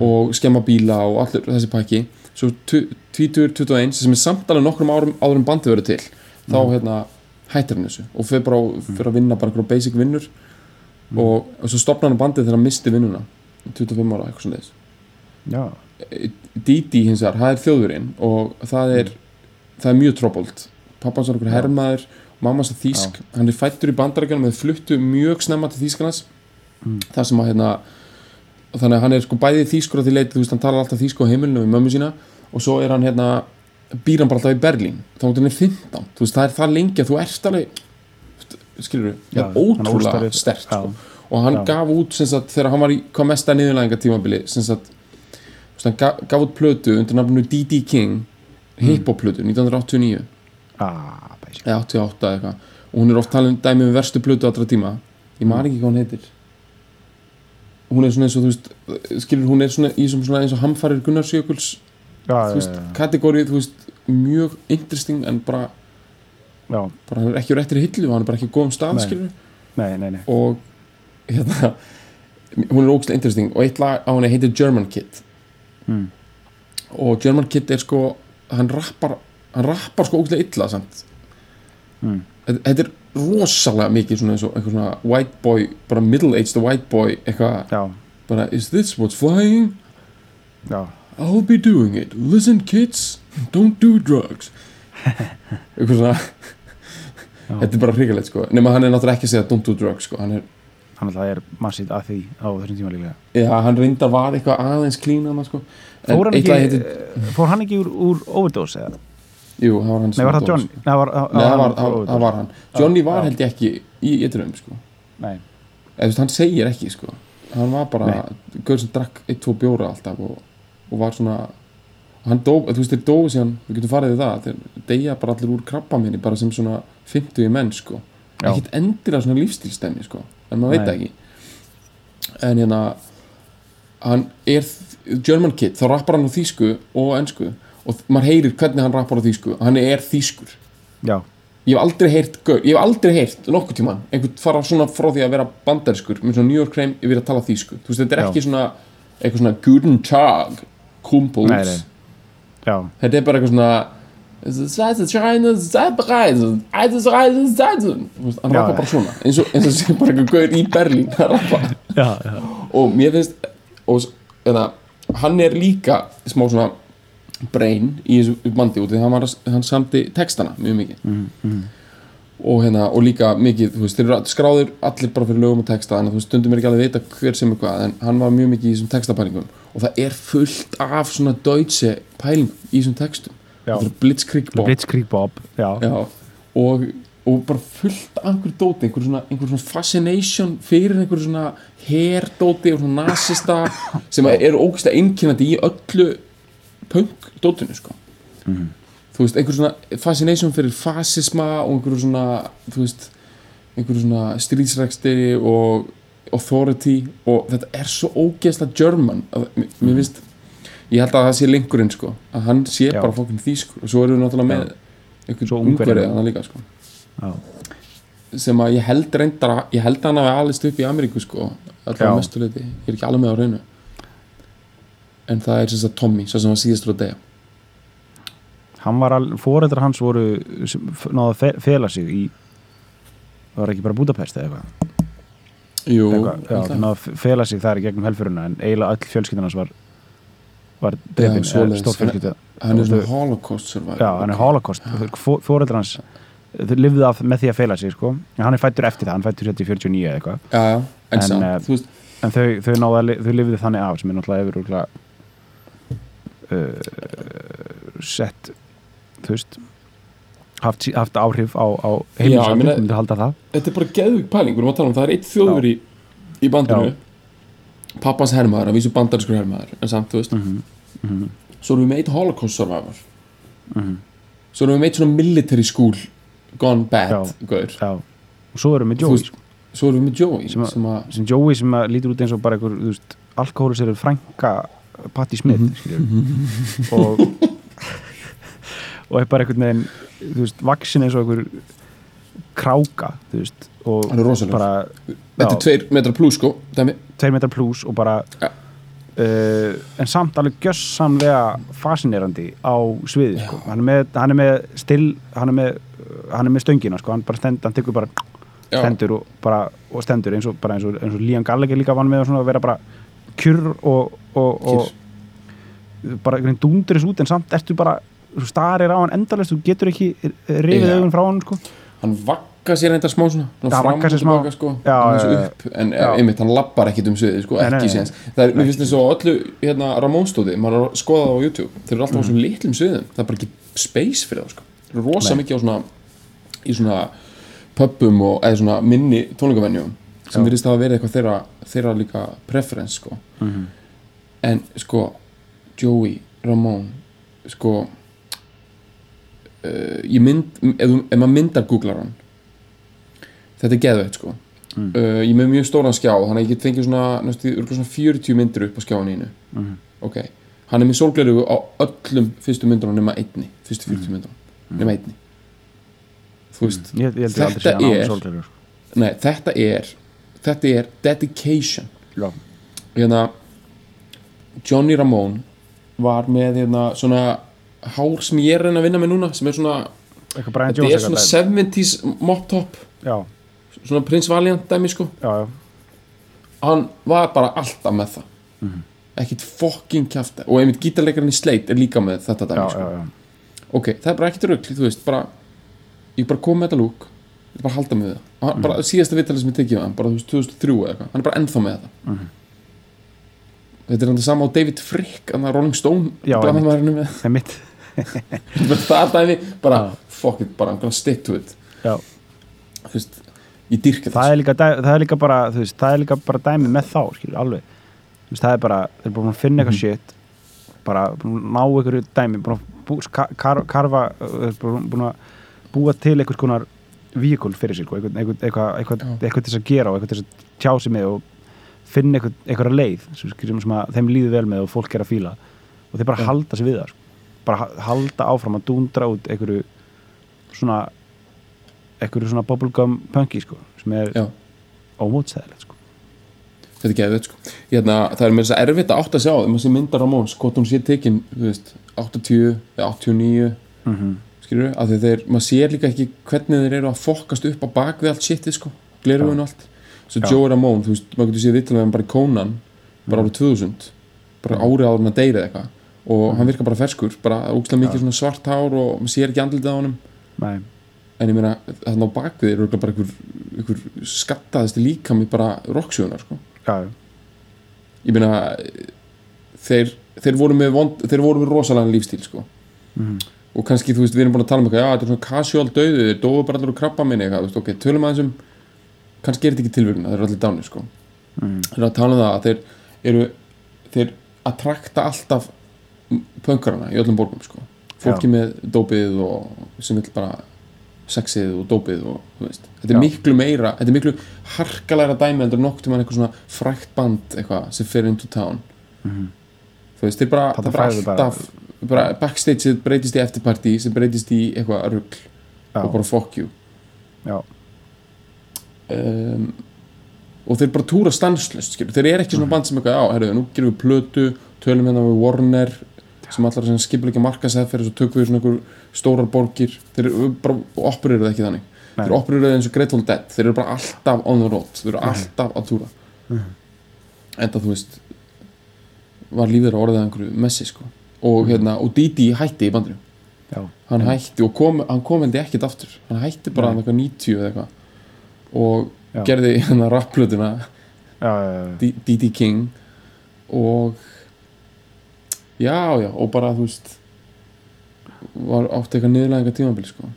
og skemma bíla og allur þessi pakki svo 2021 sem er samt alveg nokkrum árum áður en bandið verið til þá hérna hættir hann þessu og fyrir bara fyrir að vinna bara einhverja basic vinnur og, og svo stopnar hann bandið þegar hann misti vinnuna 25 ára, eitthvað svona þess já, Didi hins vegar, það er þjóðurinn og það er, það er mjög tróbolt pappans var einhver hermaður mammas er þýsk, hann er fættur í bandarækjunum eða fluttu mjög snemma til þýskarnas það sem að hérna þannig að hann er sko bæði þýskur að því leiti þú veist, hann talar alltaf þýsku á heimilinu við mömmu sína og svo er hann hérna býr hann bara alltaf í Berlín. Þá hann er 15, þú veist, það er það lengi að þú ert alveg skilur Já, það er hann ótrúlega stert sko. og hann Já. gaf út sem sagt, þegar hann var í hvað mesta niðurlæðinga tímabili sem sagt, hann gaf, gaf út plötu undir nafninu D.D. King hip-hop plötu 1989 ah, eða 88 eða eitthvað. Og hún er oft talin dæmi um verstu plötu allra tíma. Ég man ekki hvað hún heitir hún er svona eins og þú veist skilur hún er svona í svona, svona eins og hamfarir Gunnarsjökuls þú veist, já, kategóri þú veist mjög interesting en bara, já, bara hann er ekki á réttri hillu hann er bara ekki á góðum stað Nei. skilur nei, nei, nei. Og hérna hún er ógæslega interesting. Og eitt lag á henni heitir German Kid. Mm. og German Kid er sko hann rappar, hann rappar sko ógæslega illa samt. Mm. Þetta er rosalega mikið svona eins og eitthvað svona white boy, bara middle aged white boy eitthvað, bara is this what's flying? já, I'll be doing it, listen kids don't do drugs. Eitthvað svona. Þetta er bara hrigalegt sko. Nema hann er náttúrulega ekki að segja don't do drugs sko. Hann er hann alltaf er massít að því á þessum tíma líka Já, hann reyndar var eitthvað aðeins klínana sko. Fór heitir, fór hann ekki úr, úr overdose eða? Jú, það var hann nei, var það sem John? dó, nei, var. Nei, það var, hann Johnny var held ég ekki í ytrum sko. nei, Eða, veist, Hann segir ekki sko. Hann var bara Gaur sem drakk eitt, tvo bjóra alltaf og, og var svona hann dó, þú veist, þeir dóu síðan við getum farið við það, þeir deyja bara allir úr krabba minni bara sem svona 50 menn sko. Ekkit endilega svona lífstílstemmi sko. en maður veit ekki en hérna hann er German Kid þá rappar hann á þýsku og ensku og maður heyrir hvernig hann rappar á þýsku. Hann er þýskur. Já, ég hef aldrei heyrt, ég hef aldrei heyrt nokkuð tíman, einhvern fara svona frá því að vera bandariskur, með svona New York Crane yfir að tala þýsku, þú veist, þetta er Já. ekki svona eitthvað svona Guten Tag Kumpels, þetta er bara eitthvað svona hann rappar bara svona eins og, og sé bara eitthvað gaur í Berlín að rappa. Og mér finnst og, eða, hann er líka smá svona brain í þessu bandi út var, að- hann samti textana mjög mikið. Mm, og, hérna, og líka mikið þú veist, þeir eru skráður allir bara fyrir lögum og texta þannig að þú stundum er ekki alveg að vita hver sem er hvað en hann var mjög mikið í þessum textapælingum og það er fullt af svona deutsche pælingum í þessum textum. Blitzkrieg bop Blitzkrieg Bob já, Já, og, og bara fullt af einhver dóti, einhver svona, einhver svona fascination fyrir einhver svona herdóti og svona nasista sem eru ógæslega einkennandi í öllu punk-dótinu sko. þú veist, einhver svona fascination fyrir fasisma og einhver svona þú veist, einhver svona stríðsrekstri og authority og þetta er svo ógeðslega German. Að, mér, mér finnst ég held að það sé linkurinn sko. Að hann sé Já. bara fokkin þýskur. Og svo erum við náttúrulega með ungverið Ungverjar. hann líka sko. Já, sem að ég held reyndar ég held að hann hafi alist upp í Ameríku sko Já. allavega mestu leiti, ég er ekki alveg með á reynu en það er sem sagt Tommy svo sem var síðastur að deyja hann var al, fóreldrar hans voru náðu að fe- fela sig í var ekki bara Budapest eða eitthvað? Jú, eitthvað, alltaf. náðu að fela sig þar í gegnum helfuruna en eiginlega öll fjölskyldan hans var var drefin, svoleiðis. stórfjölskylda hann er svona holocaust survivor. Já, hann er holocaust. Fóreldrar hans þau lifðu af með því að feila sig sko. en hann er fættur eftir það, hann fættur hérna í 49 eða eitthvað. En, En, veist en þau, þau, li- þau lifðu þannig af sem er náttúrulega uh, sett þú veist haft, haft áhrif á, á Já, það. þetta er bara geðvig pæling, um það er eitt þjóður í, í bandinu. Pappans hermaður, að vísu bandariskur hermaður en samt, þú veist. Mhm, svo erum við með eitt holocaust survivor. Mhm. svo erum við með eitt svona military school gone bad, Já. já. og svo erum við Þú Joey svo erum við með Joey Sem sem, að- að sem Joey sem lítur út eins og bara einhver, alkohólisir frænka Patti Smith mm og og er bara einhvern veginn þú veist, vaksin eins og einhver kráka, þú veist og bara þetta er tveir metra plus sko dæmi. tveir metrar pluss og bara Ja. uh, en samt alveg gjössamlega fascinerandi á sviði sko. hann, er með, hann er með still hann er með, hann er með stöngina sko. hann bara stend, hann tekur bara Já. stendur og, bara, og stendur eins og, bara eins og, eins og Lían Gallagher líka vann með að vera bara kjurr og, og, og bara einhvern veginn dúndur þess út en samt ertu bara starir á hann endalist, þú getur ekki rifið Já. augun frá hann sko. hann vagga sér eitthvað smá svona, fram vaggar og sér smá. tilbaka sko, Já, já. upp, en Já. einmitt hann lappar ekkit um sviði sko, Nei, nei, ekki nei. séns það er, mér finnst þess að öllu hérna, Ramónstóði, maður er að skoða það á YouTube þeir eru alltaf á Mhm. svona litlum sviðum það er bara ekki space fyrir það sko. Þeir eru rosa mikið á svona í svona pubum og eða svona minni tónleikavenjum sem Já. virðist hafa verið eitthvað þeirra, þeirra líka preference sko. Mhm. en sko Joey, Ramón sko uh, ég mynd ef, ef maður myndar googlar hann þetta er geðveitt sko Mm. uh, ég með mjög stóran skjá þannig að ég get fengið svona, næstu, svona 40 myndir upp á skjáinu Mhm. ok, hann er með sólgleru á öllum fyrstu myndunum nema einni fyrstu 40 Mm. myndunum nema einni þú veist, ég, ég ég Þetta er- sko. nei, þetta er þetta er dedication. Já. hérna Johnny Ramone var með hérna svona hár sem ég er að vinna með núna sem er svona, þetta er svona eitthvað 70s mop top, já, svona Prince Valiant dæmi sko, já, já, hann var bara alltaf með það. Mhm. ekkit fucking kjafta og einmitt gítarleikarinn í Slate er líka með þetta dæmi sko. já, já. ok, það er bara ekkit rugl, þú veist bara, ég bara kom með þetta lúk ég bara halda með það, hann, bara síðasta vitali sem ég tekið hann, bara þú veist 2003 eða eitthvað, hann er bara ennþá með þetta. Mhm. þetta er hann það sama á David Frick hann að Rolling Stone Já, það er mitt bara það dæmi, bara fuck it, bara I'm gonna stick to it. Já. þú veist, ég dyrka það, er líka, dæ- það er líka bara veist, það er líka bara dæmi með þá skilur, alveg. Þú veist, það er bara, þeir eru búin að finna eitthvað shit bara búin að ná einhverju dæmi búin að karfa búin búin að búa til einhvers konar víkul fyrir sig, sko, eitthvað, eitthvað, eitthvað, eitthvað, til að gera og eitthvað til að tjá sig með og finna eitthvað, leið sem, sem, þeim líður vel með og fólk er að fíla og þeir bara Já. halda sig við það sko. bara ha- halda áfram að dúndra út einhverju svona einhverju svona bubblegum punky sko, sem er Já. ómótstæðilegt sko. þetta er geðveit sko. hérna, það er með þess að erfitt að átta að sjá þegar maður sé mynda Ramóns, hvort hún sé tekin þú veist, 80 eða 89 mm -hmm. Skilur af því þeir, maður sér líka ekki hvernig þeir eru að fokast upp á bak við allt shitið sko, glerugun og allt. Svo Já. Joe Ramón, þú veist, maður getur séð vittilega bara í Conan, bara árið 2000 bara árið áður en að deyra eitthvað. Og hann virkar bara ferskur, bara ógstlega mikið svona svart hár og maður sér ekki andlitið á honum. Nei, en ég meina, þannig á bakvið er örugglega bara einhver, einhver skattaðasti líkami bara rocksjónar sko. ég meina þeir, þeir voru með vond, þeir voru með rosalega lífstíl sko. Mhm. Og kannski, þú veist, við erum búin að tala um eitthvað já, þetta er svona casual döðu, þeir dóðu bara allir úr krabba minni eitthvað, þú veist, ok, tölum aðeins um kannski er þetta ekki tilvíðuna, þeir eru allir dánir sko. Mhm. þeir eru að tala um það að þeir eru þeir að trakta alltaf pönkarana í öllum borgum sko. fólki Já. með dópið og sem vil bara sexið og dópið og þú veist, þetta er Já. miklu meira þetta er miklu harkalæra dæmi heldur nokk til mann eitthvað svona frækt band eitthvað sem fer into town Mhm. þú veist, þeir bara, það er bara færðu bara- alltaf bara backstage breytist í eftirparti sem breytist í eitthvað rugl já, og bara fuck you. Já, um, og þeir bara túra stanslust skilur. þeir eru ekki svona band sem eitthvað já, herru, nú gerum við plötu, tölum hérna við Warner sem allar sem skipla ekki markasæðferð og tökum við svona einhver stórar borgir. Þeir eru bara opereruð ekki þannig. Nei. þeir opereruð eins og Grateful Dead. Þeir eru bara alltaf on the road. Þeir eru alltaf að túra. Mhm. enda þú veist var lífið orðið að einhverju messi sko og hérna, og Didi hætti í bandinu já, hann hætti og kom, hann kom ég ekkert aftur hann hætti bara hann eitthvað 90 eða eitthvað og Já. gerði hérna rapplötuna já, já, já. D- D.D. King og já, já, og bara þú veist var átti eitthvað niðurlega tímabili sko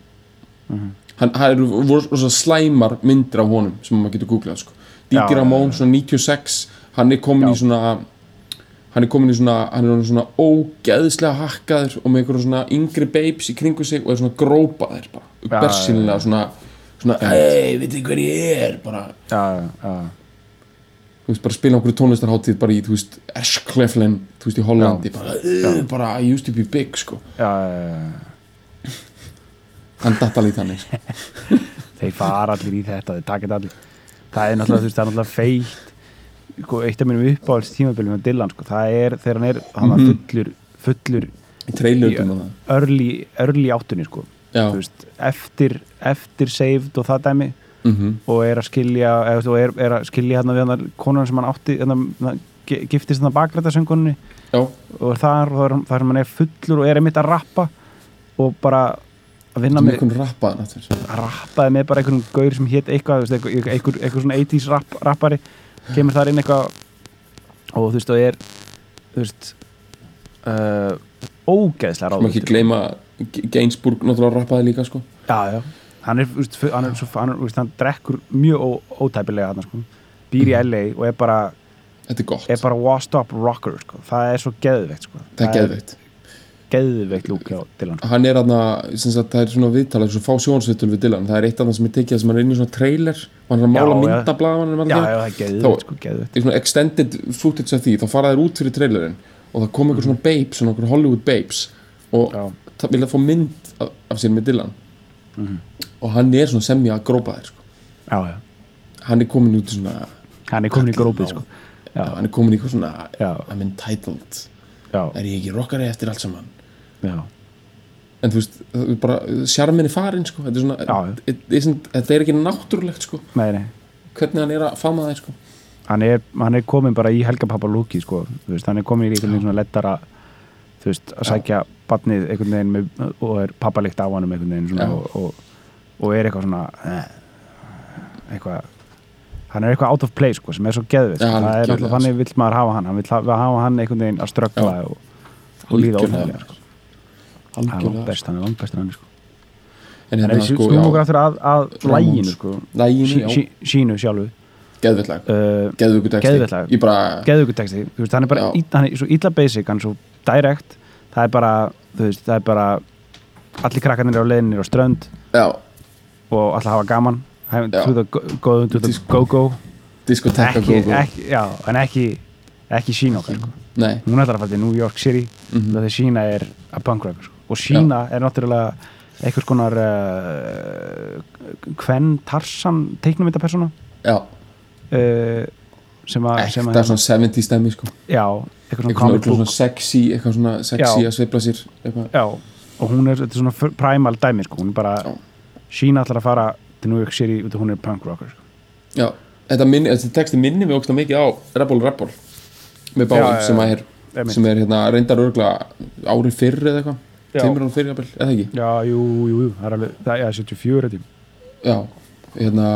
Mhm. hann, hann eru voru svo slæmar myndir af honum sem maður getur googlað sko já, Ramón, svona 96 hann er komin Já. í svona hann er komin í svona hann er svona ógeðslega hakkaður og með einhverjum svona yngri babes í kringu sig og er svona grópaðir bara. Já, bersinlega svona svona, ei, veit þið hver ég er? bara. Já, já, já. þú veist, bara spila okkur tónlistarháttíð bara í, þú veist, Erskleflen þú veist, í Hollandi, bara, uh, bara I used to be big, sko, hann datt alveg þannig sko. þeir fara allir í þetta, þeir takit allir. Það er náttúrulega, þú veist, það er náttúrulega feitt sko, eitt af mínum uppáhalds tímabili með Dylan, sko, það er þegar hann er hann Mhm. fullur, fullur early, early áttunni, sko. Veist, eftir, eftir saved og það dæmi. Mhm, og er að skilja eða, og er, er að skilja hérna við hann konan sem hann átti hérna, hérna, ge- giftist hann bakræta söngunni já, og er þar og þar, þar sem hann er fullur og er einmitt að rappa og bara að vinna með einhvern að rappaði með bara einhverjum gaur sem hétt eitthvað, einhver, einhver, einhver svona 80s rap, rappari kemur þar inn eitthvað og þú veist, og er þú veist uh, ógeðslega sem ekki gleyma Gainsbourg náttúrulega rappaði líka, sko. Já, já, hann er, fu- hann er, svo, hann, er, hann drekkur mjög ótæpilega hann, sko, býr í LA og er bara, þetta er gott, er bara washed up rocker, sko, það er svo geðveikt, sko. Það er geðveitt geðveikt lúk hjá Dylan, hann er aðna, það er svona viðtalið svo fá sjónsvittul við Dylan, það er eitt af það sem er tekið sem hann er inn í svona trailer. Og hann er að mála myndablaðan er geðveikt, sko, í svona extended footage af því. Þá fara þær út fyrir trailerinn og það kom einhver svona babes, svona einhver Hollywood babes og það vilja fá mynd af, af sér með Dylan. Mhm. og hann er svona semja að grópa þær sko. já, já, hann er komin út svona hann er komin í grópið, sko. hann er komin í svona. I'm entitled, já, er ég ekki rockari eftir allt saman já, en þú veist, það er bara sjarmin er farin sko. þetta, er svona, Já. it isn't- þetta er ekki náttúrulegt sko. nei, nei hvernig hann er að fama þær sko. hann er, hann er komin bara í helgapappa lúki sko, þú veist, hann er komin í einhvern veginn svona lettara þú veist, að sækja barnið einhvern veginn með, og er pappalikt á hann einhvern veginn svona, Já. og, og, og er eitthvað svona eh, eitthvað hann er eitthvað out of place sko, sem er svo geðvið sko. Já, það er algjörlega, alltaf þannig vill maður hafa hann hann vill hafa, hafa hann einhvern veginn að ströggla og, og líða Algjörlega. óþægilega sko. Hann er langt algjörlega best, hann er sko. en hérna sko, snúum okkur aftur að, að læginu sko, læginu, sí, já, sí, sínu sjálfu. Geðvillag uh, geðvöku texti. Geðveikt lag. ég bara, veist, hann er bara í, hann er svo illa basic, hann er svo direct. Það er bara, þú veist, það er bara allir krakkarnir á leiðinni á strönd já, og allir hafa gaman. To the go, go to the go-go. Diskotekka ekki, gógó ekki, já, en ekki ekki sína okkar, sko. nei, hún ætlar að fara til New York City. Mhm. þegar sína er að punk rock sko. Og sína er náttúrulega einhvers konar uh, Kven Tarsan teiknumyndapersona já, uh, sem að sem ekta að, svona 70 stemmi sko já, eitthvað svona eitthvað svona, sexy eitthvað svona sexy Já. að sveifla sér. Já, og hún er, þetta er svona primal dæmi, sko, hún er bara Já. sína allar að fara til New York City út af hún er punk rocker, sko. já, þetta, minni, þetta texti minni við ógst mikið á Rebel Rebel með báðum sem að er sem er hérna reyndar örgla árið fyrr eða eitthvað Já. án fyrr jafnvel, eða ekki Já, jú, jú, jú, það er alveg, það er 74 þetta. já, hérna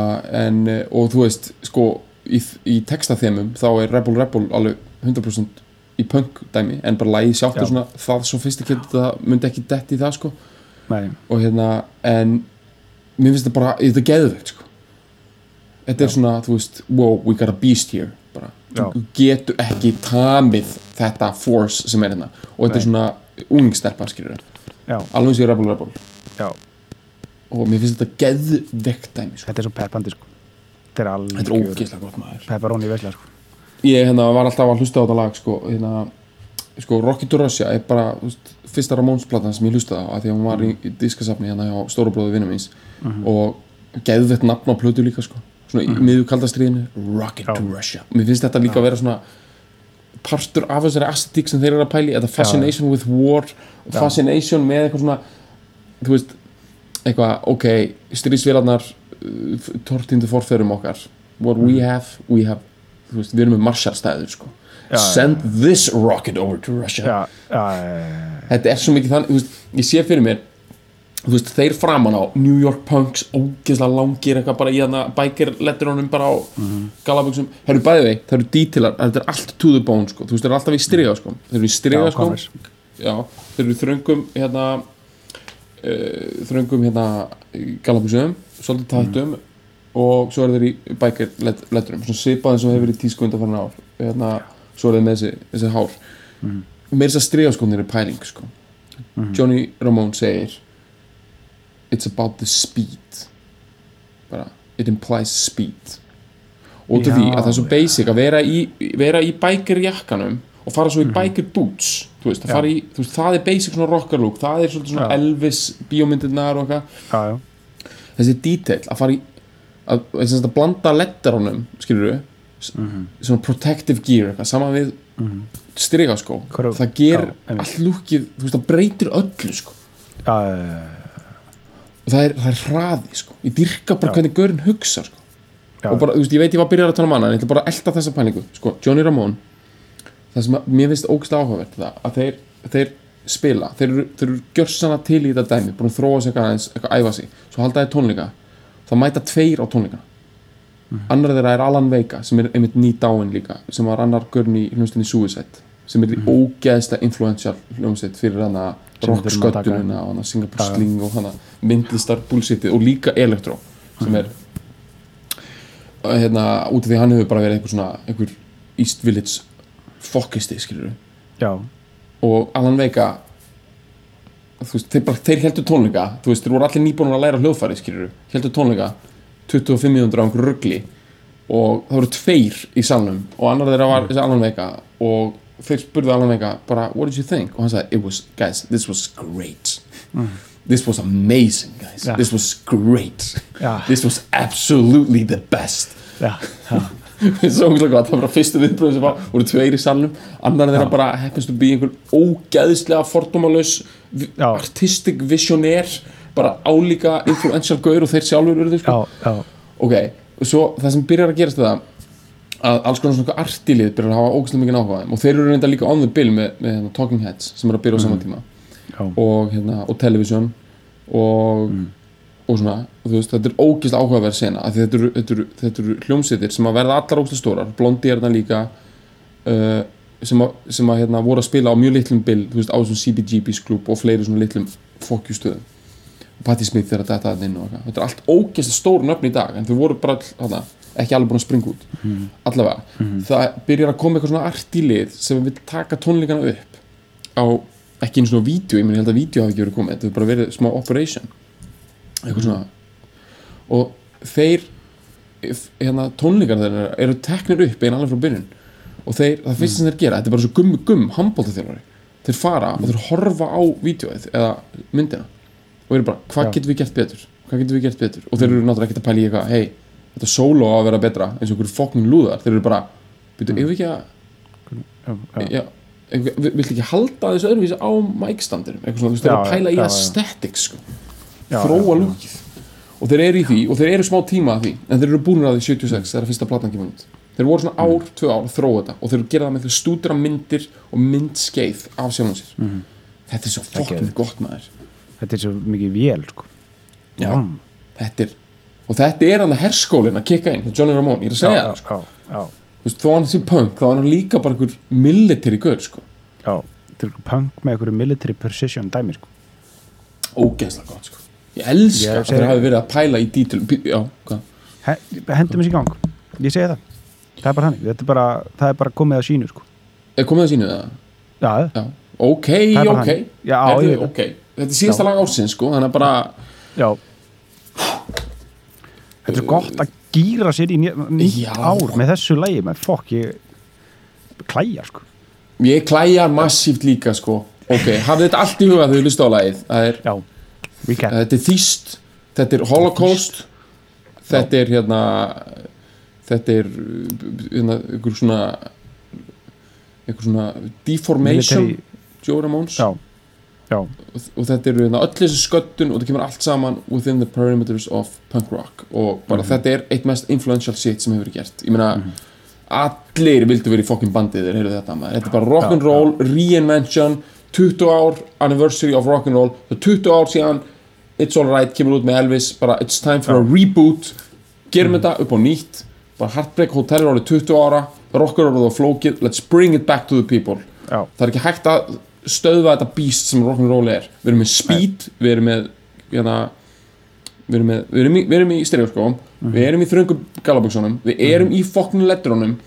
en, eh, og þú veist, sko í, í textaþemum þá er Rebel Rebel alveg 100% í punk dæmi en bara sjálft Já. er svona það svo fyrst ekki það myndi ekki detti í það sko Nei, og hérna, en mér finnst þetta bara, þetta er geðveikt sko þetta er svona, þú veist wow, we got a beast here bara, Já. þú getur ekki tamið þetta force sem er hérna og þetta er Nei. svona ungstelpa skilur alveg eins í Rebel Rebel. Já, og mér finnst þetta geðveikt dæmi sko. þetta er svo peppandi, sko. Þetta er alveg þetta ógeðslega gott maður. pepperoni vesla, sko. ég hérna, var alltaf að hlusta á þetta lag sko, hérna, sko Rocky to Russia er bara veist, fyrsta Ramones-platan sem ég hlustaði á því að hún var í, í diskasafni hérna hjá Stórubróðu vinnum míns. Mhm. og geðvett nafn á plötu líka sko. Svona í miðju kaldastriðinu Rocket Já. to Russia. Mér finnst þetta líka að vera svona partur af þessari aesthetic sem þeir eru að pæli þetta fascination with war og Já. fascination með eitthvað svona þú veist eitthvað, ok, stríðsvélarnar tortindu forförum okkar what we Mhm. have, we have veist, við erum með Marshallstæður sko. Já, send this rocket over to Russia. Já, já, já, þetta er svo mikið þannig, ég sé fyrir mér þú veist, þeir framan á New York Punks, ógeðslega langir eitthvað bara í þarna biker letterónum bara á mm. -hmm. galaböksum, þeir eru bæði vei þeir eru dítilar, þetta er allt to the bone sko. þú veist, þeir eru alltaf í striga sko. þeir eru í striga Já, sko. Já, þeir eru þröngum hérna uh, þröngum hérna galaböksum, svolítið tættum og svo eru þeir í biker letterum, svona svipaðin sem hefur verið í tísku undan ár hérna, svo eru þeir með þessi, þessi hár Mhm. með þess að striga sko, þeir eru pæling sko. Johnny Ramone segir it's about the speed bara, it implies speed af Já, því að það er svo já. basic að vera í, vera í biker jakkanum og fara svo í biker boots þú veist, að Mhm. Já. fara í, þú veist, það er basic svona rocker look, það er svona Já. Elvis bíómyndirnar og eitthvað já, já, þessi detail að fara í að, að, að, að blanda letterunum skilur Mhm. svona protective gear eitthvað, saman við mm strigaskó Hvar- það ger já, þú veist, það breytir öllu sko já, já, og það er, það er hraði sko. ég dyrka bara Já. hvernig gaurinn hugsa sko. og bara, þú veist, ég veit ég var að byrja að tala um hana en ég ætla bara að elta þessa pælingu sko. Johnny Ramone það sem að, mér finnst ógst áhugavert það, að þeir, þeir spila þeir eru, þeir eru gjörsana til í þetta dæmi búin að þróa sig eitthvað aðeins, eitthvað æfa sig svo halda þeir tónleika, þá mæta tveir á tónleika annar þeirra er Alan Vega sem er einmitt ný dáin líka sem var annar görn í hljómsdeinni Suicide sem er mm ógeðslega influential hljómsveit fyrir hana Taka. rocksköttunina og hana Singapore Já. Sling og hana myndlistar bullshitið og líka Electro sem er hérna, út af því hann hefur bara verið einhver svona einhver East Village fokkisti, skilur og Alan Vega þú veist, þeir, bara, þeir heldur tónleika þú veist, þeir voru allir nýbúin að læra hljóðfæri, skilur heldur tónleika 25 minútur á einhverju ruggli og það voru tveir í salnum og annar þeirra var Alan Vega og þeir spurðu Alan Vega bara, what did you think? og hann sagði, it was, guys, this was great this was amazing guys Ja. this was great Já. this was absolutely the best já, já, svo ógæslega gott, það var bara fyrstu viðbröð sem var, voru tveir í salnum, annar þeirra bara happens to be einhver ógæðislega fordómalus, Já. artistic visionær, bara álíka influential gaur og þeir sjálfur þau sko. ok, og svo það sem byrjar að gerast það að alls konar svona artilið byrjar að hafa ógæslega mikið þeim. Og þeir eru reynda líka on the bill með, með hérna, Talking Heads sem eru að byrja á saman tíma. Já, og, hérna, og Television og, og svona og veist, þetta er ógeðslega áhugaverð sena þetta eru, þetta eru, þetta eru hljómsveitir sem að verða allar ógeðslega stórar, Blondie er þarna líka uh, sem að, sem að hérna, voru að spila á mjög litlum bil þú veist, á þessum CBGB's klub og fleiri svona litlum fokkjustöðum og Patti Smith þegar þetta er inn og þetta er allt ógeðslega stór nöfn í dag en þau voru bara all, hana, ekki alveg búin að springa út. Allavega, það byrjar að koma eitthvað svona artílið sem vil taka tónleikana upp á ekki einu svona vídeo, ég meni held að vídeo hafi ekki verið komið þetta hefur bara verið smá operation. Eitthvað svona. Og þeir hérna, tónleikar þeirra eru teknir upp einn alveg frá byrjun. Og þeir, það fyrst sem þeir gera, þetta er bara svo gummi gumm handbóltaþjálfari, þeir fara og þeir horfa á vídeoið eða myndina og eru bara, hvað Já. getum við gert betur? Hvað getum við gert betur? Og þeir eru náttúrulega ekkert að pæla í eitthvað hei, þetta solo á að vera betra eins og einhverju fokkin lúðar, þeir eru bara byrju, ef við ekki að já, já. já, við vilt ekki halda þessu öðruvísi á mækstandirum eitthvað svona, þú veist, þeir eru að pæla í aesthetics sko. Þróa lúkið og þeir eru í því, og þeir eru smá tíma að því en þeir eru búin að því 76 þegar fyrsta platan kemur út. Þeir voru svona ár, tvö ár að þróa þetta og þeir gera það með því stúdra myndir og myndskeið af sjálfum sér. Mhm. þetta er svo fokkin gott maður. Þetta er svo mikið vél sko. Já. Þetta er, og þetta er hann að herskólin að kikka inn, Johnny Ramone, ég er að segja það sko. já, já, Þú veist, þó hann sé punk, þá er hann líka bara einhver military gaur, sko, já, punk með einhverju military precision dæmi sko. ógeðslega gott sko. ég elska Ég að þeir hafi verið að pæla í dítilum, já, hendum þessi í gang ég segi það, það er bara er bara, það er bara komið að sínu sko. er komið að sínu það? já, Já, ok, ok. Já, það. þetta er síðasta lag ársins sko, þannig að bara, já þetta er gott að gýra sér í nýtt ár með þessu lægi með fokk, ég klæja sko. ég klæja massíft líka sko, ok, hafið þetta allt í huga þegar þið hlusta á er recap þetta er þýst, þetta er holocaust þetta er hérna þetta er hérna, einhver svona einhver svona deformation Ramones? Já, já, og, og þetta eru hérna, öll þessi sköttun og það kemur allt saman within the perimeters of punk rock. Og bara þetta er eitt mest influential shit sem hefur verið gert. Ég meina allir vildu verið í fokkin bandið þeir heyrðu þetta maður, þetta er bara rock'n'roll reinvention, 20 ár anniversary of rock'n'roll, það er 20 ár síðan It's Alright kemur út með Elvis. Bara it's time for a reboot. Gerum þetta upp á nýtt. Bara Heartbreak Hotel er árið 20 ára. Rock'n'roll og flókið, let's bring it back to the people. Það er ekki hægt að stöðva þetta beast sem rock'n'roll er við erum með speed, við erum með hérna, við erum, með, við erum í, við erum í stereoskóm, við erum í þröngum galaböksunum, við erum í fokknu lettrónum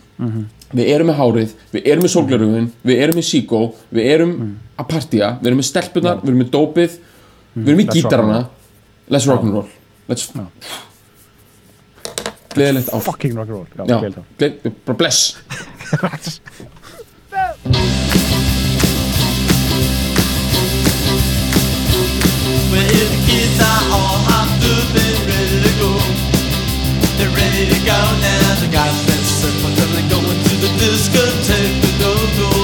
við erum með hárið við erum með sólglerugin, við erum með síkó við erum að partía við erum með stelpunar, við erum með dópið við erum Let's gítarana let's rock'n'roll let's gleðilegt á fucking rock'n'roll bless kids are all ready to go, they're ready to go now. Simple till they're going to the discotheque to go go.